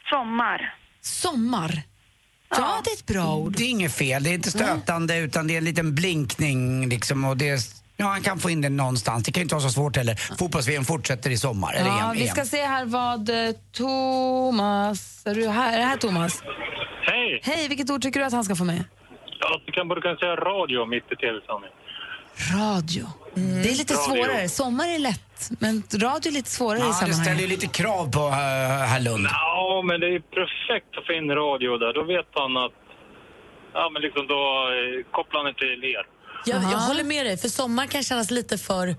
Sommar.
Sommar. Ja, det är ett bra ord.
Det är inget fel, det är inte stötande utan det är en liten blinkning liksom och det är, ja, han kan få in det någonstans. Det kan inte vara så svårt heller. Fotbolls-VM fortsätter i sommar. Eller
Ja,
EM.
vi ska se här vad eh, Thomas... Är du här? Är det här Thomas?
Hej!
Hej, vilket ord tycker du att han ska få med?
Ja, du kan, borde kunna säga radio mitt i tv-sändning.
Radio. Det är lite
Radio.
svårare. Sommar är lätt, men radio är lite svårare i
Ja, det
sammanhanget.
ställer ju lite krav på uh, herr Lund.
Ja, men det är perfekt att få in radio där. Då vet han att... Ja, men liksom då eh, kopplar han till er.
Jag, jag håller med dig, för sommar kan kännas lite för,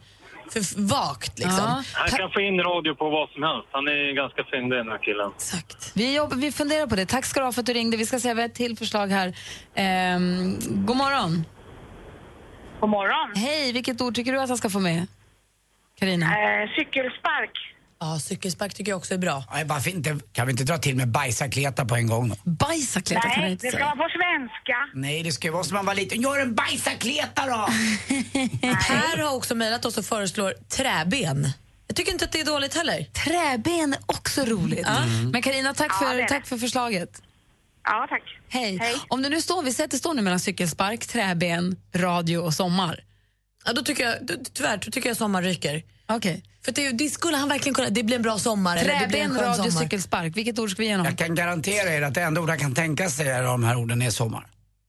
för vagt. Liksom.
Han kan få in radio på vad som helst. Han är ganska fyndig den här killen.
Vi, jobbar, vi funderar på det. Tack ska du ha för att du ringde. Vi ska se, vi har ett till förslag här. Ehm, god morgon.
God morgon.
Hej, vilket ord tycker du att han ska få med? Carina.
Eh, cykelspark.
Ja, cykelspark tycker jag också är bra.
Nej, varför inte, kan vi inte dra till med bajsakleta på en gång då?
Bajsakleta kan jag
Nej,
inte
det ska
säga.
vara på svenska.
Nej, det ska ju vara som man var liten. Gör en bajsakleta då! <laughs>
Per har också mejlat oss och föreslår träben. Jag tycker inte att det är dåligt heller.
Träben är också roligt.
Mm.
Men Karina, tack,
Ja, det
för,
är det.
tack för förslaget.
Ja, tack.
Hej. Om du nu står, vi säger att det står nu mellan cykelspark, träben, radio och sommar.
Ja, då tycker jag, då, tyvärr, då tycker jag sommar ryker.
Okej.
För det, det skulle han verkligen kunna... Det blir en bra sommar.
Träben, radio,
sommar.
cykelspark. Vilket ord ska vi ge honom?
Jag kan garantera er att det enda ord han kan tänka sig av de här orden är sommar.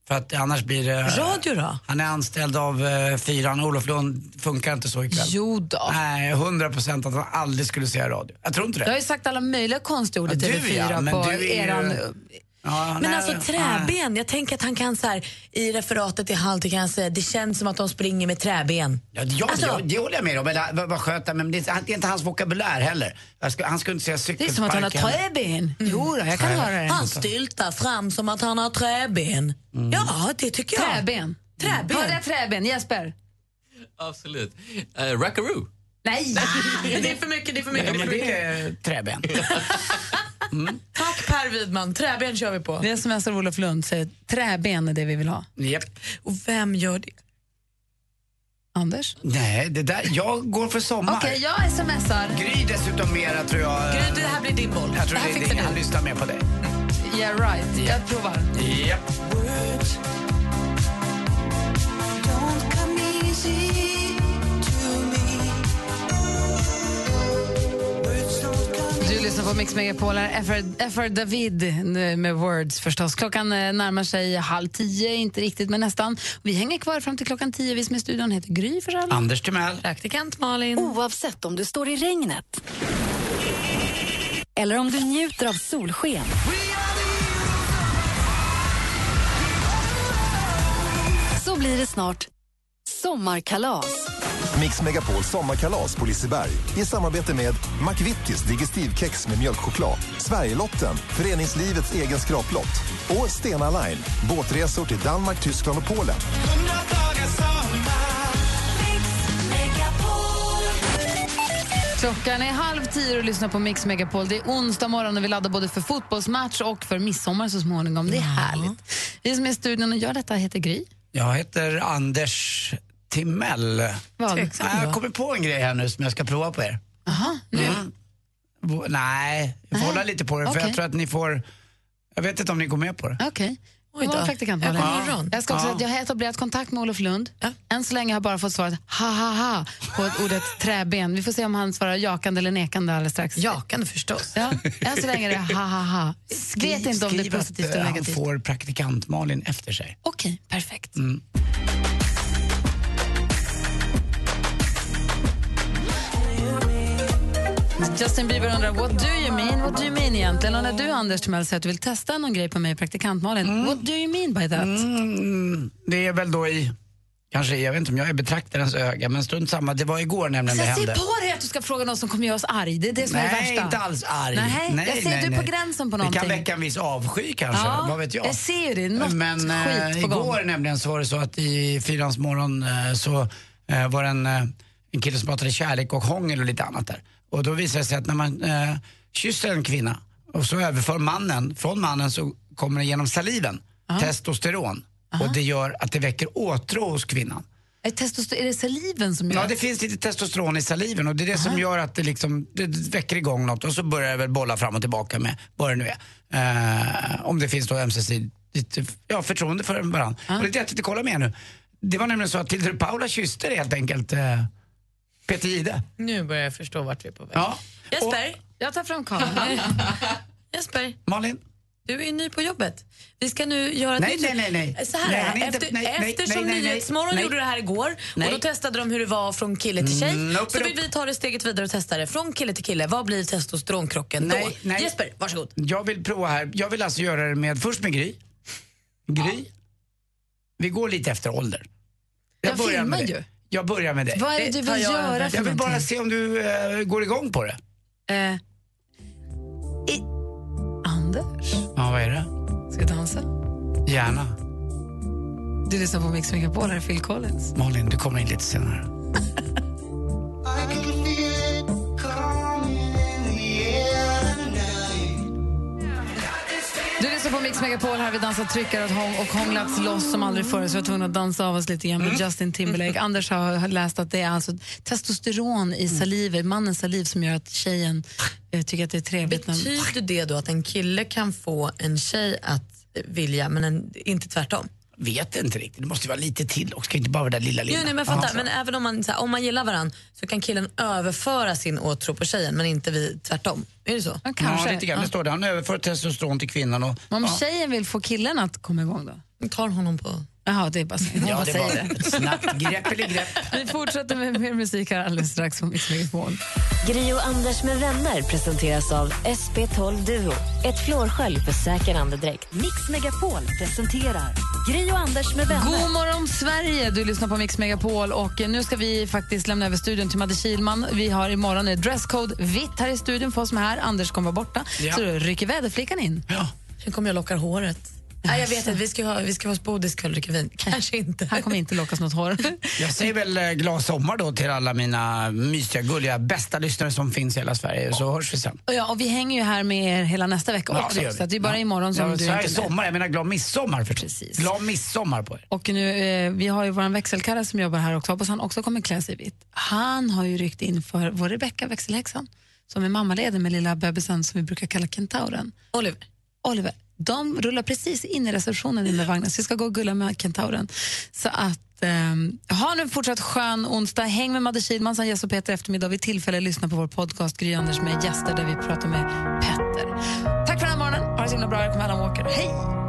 För att annars blir det...
Radio då?
Han är anställd av uh, fyran. Olof Lund funkar inte så ikväll.
Jo då.
Nej, hundra procent att han aldrig skulle säga radio. Jag tror inte det.
Du har ju sagt alla möjliga konstiga ord
Ja, du
TV4
ja,
på
du är ju-
eran...
Ja,
Men
nej,
alltså träben, jag tänker att han kan så här, i referatet i Halvtid kan han säga det känns som att de springer med träben.
Ja, ja,
Alltså-
ja, det håller jag med om. Eller, vad, vad skönt, men det är, det är inte hans vokabulär heller. Jag ska, han skulle inte säga
Det är som att han har träben. Jo då, jag kan höra det.
Han styltar fram som att han har träben. Ja, det tycker jag.
Träben.
Träben.
Hörde jag träben? Jesper?
Absolut. Uh, Rackaroo.
Nej! <laughs>
det är för mycket, det är för
Ja,
mycket.
men
det är för <laughs>
träben.
Tack Per Widman, träben kör vi på.
Det är som jag Olof Lund säger, träben är det vi vill ha.
Japp.
Och vem gör det?
Anders?
Nej, det där, jag går för sommar.
Okej, jag smsar.
Gry dessutom mera tror jag.
Gry, det här blir din boll.
Jag tror
det här
det,
fixar
det,
du.
lyssnar mer på dig.
Yeah right, jag provar.
Japp.
Lyssnar på Mix Megapol. FR, David med Words förstås. Klockan eh, närmar sig halv tio, inte riktigt men nästan. Vi hänger kvar fram till klockan tio. Vi som är i studion heter Gry Forssell.
Anders Timell.
Praktikant Malin.
Oavsett om du står i regnet eller om du njuter av solsken. Så blir det snart sommarkalas.
Mix Megapol sommarkalas på Liseberg i samarbete med McVittys Digestivkex med mjölkchoklad, Sverigelotten, föreningslivets egen skraplott och Stena Line, båtresor till Danmark, Tyskland och Polen.
Klockan är halv tio och lyssnar på Mix Megapol. Det är onsdag morgon och vi laddar både för fotbollsmatch och för midsommar så småningom. Det är härligt. Vi som är i studion och gör detta heter Gry.
Jag heter Anders Timell.
Vad?
Nej, Jag kommer på en grej här nu som jag ska prova på er.
Aha, nu.
Mm. Nej, jag får hålla lite på det för
Okej.
jag tror att ni får... Jag vet inte om ni går med på det.
Okej.
Oj då.
praktikant.
Jag
ska också
Ja.
säga att jag har etablerat kontakt med Olof Lund. Än så länge har jag bara fått svaret ha ha ha på ordet <laughs> träben. Vi får se om han svarar jakande eller nekande alldeles strax.
Jakande förstås.
Ja, än så länge är det ha ha ha. Vet inte om det är positivt
eh,
eller
han
negativt.
får praktikant Malin efter sig.
Okej, perfekt.
Mm.
Justin Bieber undrar what do you mean? What do you mean egentligen? Och när du Anders Timell säger att du vill testa någon grej på mig, praktikant Malin, what do you mean by that?
Mm, det är väl då i, kanske, jag vet inte om jag är betraktarens öga, men strunt samma. Det var igår nämligen
Så
det hände.
på dig att du ska fråga något som kommer göra oss arg. Det är det som är det
Nej,
värsta.
inte alls arg.
Nej, jag ser du är på gränsen på
Det
någonting.
kan väcka en viss avsky kanske,
Ja,
vad vet jag.
jag ser ju det. Något
Men eh,
skit på gång.
igår nämligen så var det så att i Fyrans morgon eh, så eh, var det en, eh, en kille som pratade kärlek och hångel och lite annat där. Och då visade det sig att när man eh, kysser en kvinna och så överför mannen, från mannen så kommer det genom saliven testosteron. Och det gör att det väcker åtrå hos kvinnan.
Är, testoster- är det saliven som gör
Ja, det finns lite testosteron i saliven och det är det som gör att det, liksom, det väcker igång något och så börjar det väl bolla fram och tillbaka med vad det nu är. Eh, om det finns då ömsesidigt ja, förtroende för varandra. Och det är det jag tänkte kolla med nu. Det var nämligen så att Tilde Paula kysste helt enkelt eh, Peter Jihde.
Nu börjar jag förstå vart vi är på väg.
Ja.
Jesper,
jag tar fram kameran. <laughs>
Jesper,
Malin?
du är ny på jobbet. Vi ska nu göra ett
Nej,
nytt-
nej, nej, nej.
Så här,
Nej, inte-
efter,
nej, nej,
eftersom
nej, nej.
Nyhetsmorgon
Nej.
gjorde det här igår
Nej.
och då testade de hur det var från kille till tjej.
Mm, nope,
så vill vi ta det steget vidare och testa det. Från kille till kille, vad blir testosteronkrocken
Nej,
då?
nej.
Jesper, varsågod.
Jag vill prova här. Jag vill alltså göra det med, först med Gry. Gry. Vi går lite efter ålder.
Jag
börjar med
filmar
dig.
ju.
Jag börjar med dig.
Vad är det du vill göra för
Jag vill bara
någonting?
se om du eh, går igång på det.
Eh, i, Anders,
Ja, vad är det?
ska jag dansa?
Gärna.
Du lyssnar på Mix Megapol, här är Phil Collins.
Malin, du kommer in lite senare. <laughs>
lyssnar på Mix Megapol, här vi dansat tryckare och, hång, och hånglats loss som aldrig förr så jag var tvungen att dansa av oss lite grann med Justin Timberlake. <laughs> Anders har, läst att det är alltså testosteron i saliver, mannens saliv som gör att tjejen eh, tycker att det är trevligt. när-
Betyder det då att en kille kan få en tjej att vilja, men en, inte tvärtom?
Vet inte riktigt. Det måste vara lite till också. Inte bara det där lilla, lilla.
Jo, nej, men, jag fattar. men även om man, så här, om man gillar varandra så kan killen överföra sin åtrå på tjejen men inte vi tvärtom. Är det så?
Ja, kanske.
Ja, lite grann. Det står det. Han överför testosteron till kvinnan. Och,
Men om
ja.
tjejen vill få killen att komma igång då?
Tar honom på...
Jaha, det är bara så.
Ja,
bara
det
säger
var
det.
ett snabbt grepp eller grepp.
Vi fortsätter med mer musik här alldeles strax på Mix Megapol.
Gri och Anders med vänner presenteras av SP12 Duo. Ett flårskölj för säker andedräkt.
Mix Megapol presenterar Gri och Anders med vänner.
God morgon, Sverige! Du lyssnar på Mix Megapol. och Nu ska vi faktiskt lämna över studion till Madde Kilman. Vi har imorgon ett dresscode vitt här i studion för oss som är här. Anders kommer vara borta.
Ja.
Så då rycker väderflickan in.
Hur kommer jag lockar håret? Nej, jag vet inte, vi ska ha, vi ska ha och dricka vin. <laughs> Kanske inte.
Här kommer inte lockas något hår. <laughs>
Jag säger väl eh, glad sommar då till alla mina mysiga, gulliga, bästa lyssnare som finns i hela Sverige. Så hörs vi sen.
Och ja, och vi hänger ju här med er hela nästa vecka
Ja,
också.
det
så att det är bara
Ja.
imorgon som
ja,
du inte
är sommar, jag menar glad midsommar förstås.
Precis.
Glad midsommar på er.
Och nu, eh, vi har ju vår växelkarre som jobbar här också. Hoppas han också kommer klä sig i vitt. Han har ju ryckt in för vår Rebecka, växelhäxan, som är mammaledig med lilla bebisen som vi brukar kalla kentauren.
Oliver.
Oliver. De rullar precis in i receptionen in med vagnen, så vi ska gå och gulla med kentauren. Så att eh, ha nu en fortsatt skön onsdag. Häng med Madde Kihlman som Jess och Peter eftermiddag. Vid tillfälle lyssna på vår podcast Gry Anders med gäster där vi pratar med Petter. Tack för den här morgonen. Ha det så himla bra. Jag kommer Adam Walker. Hej!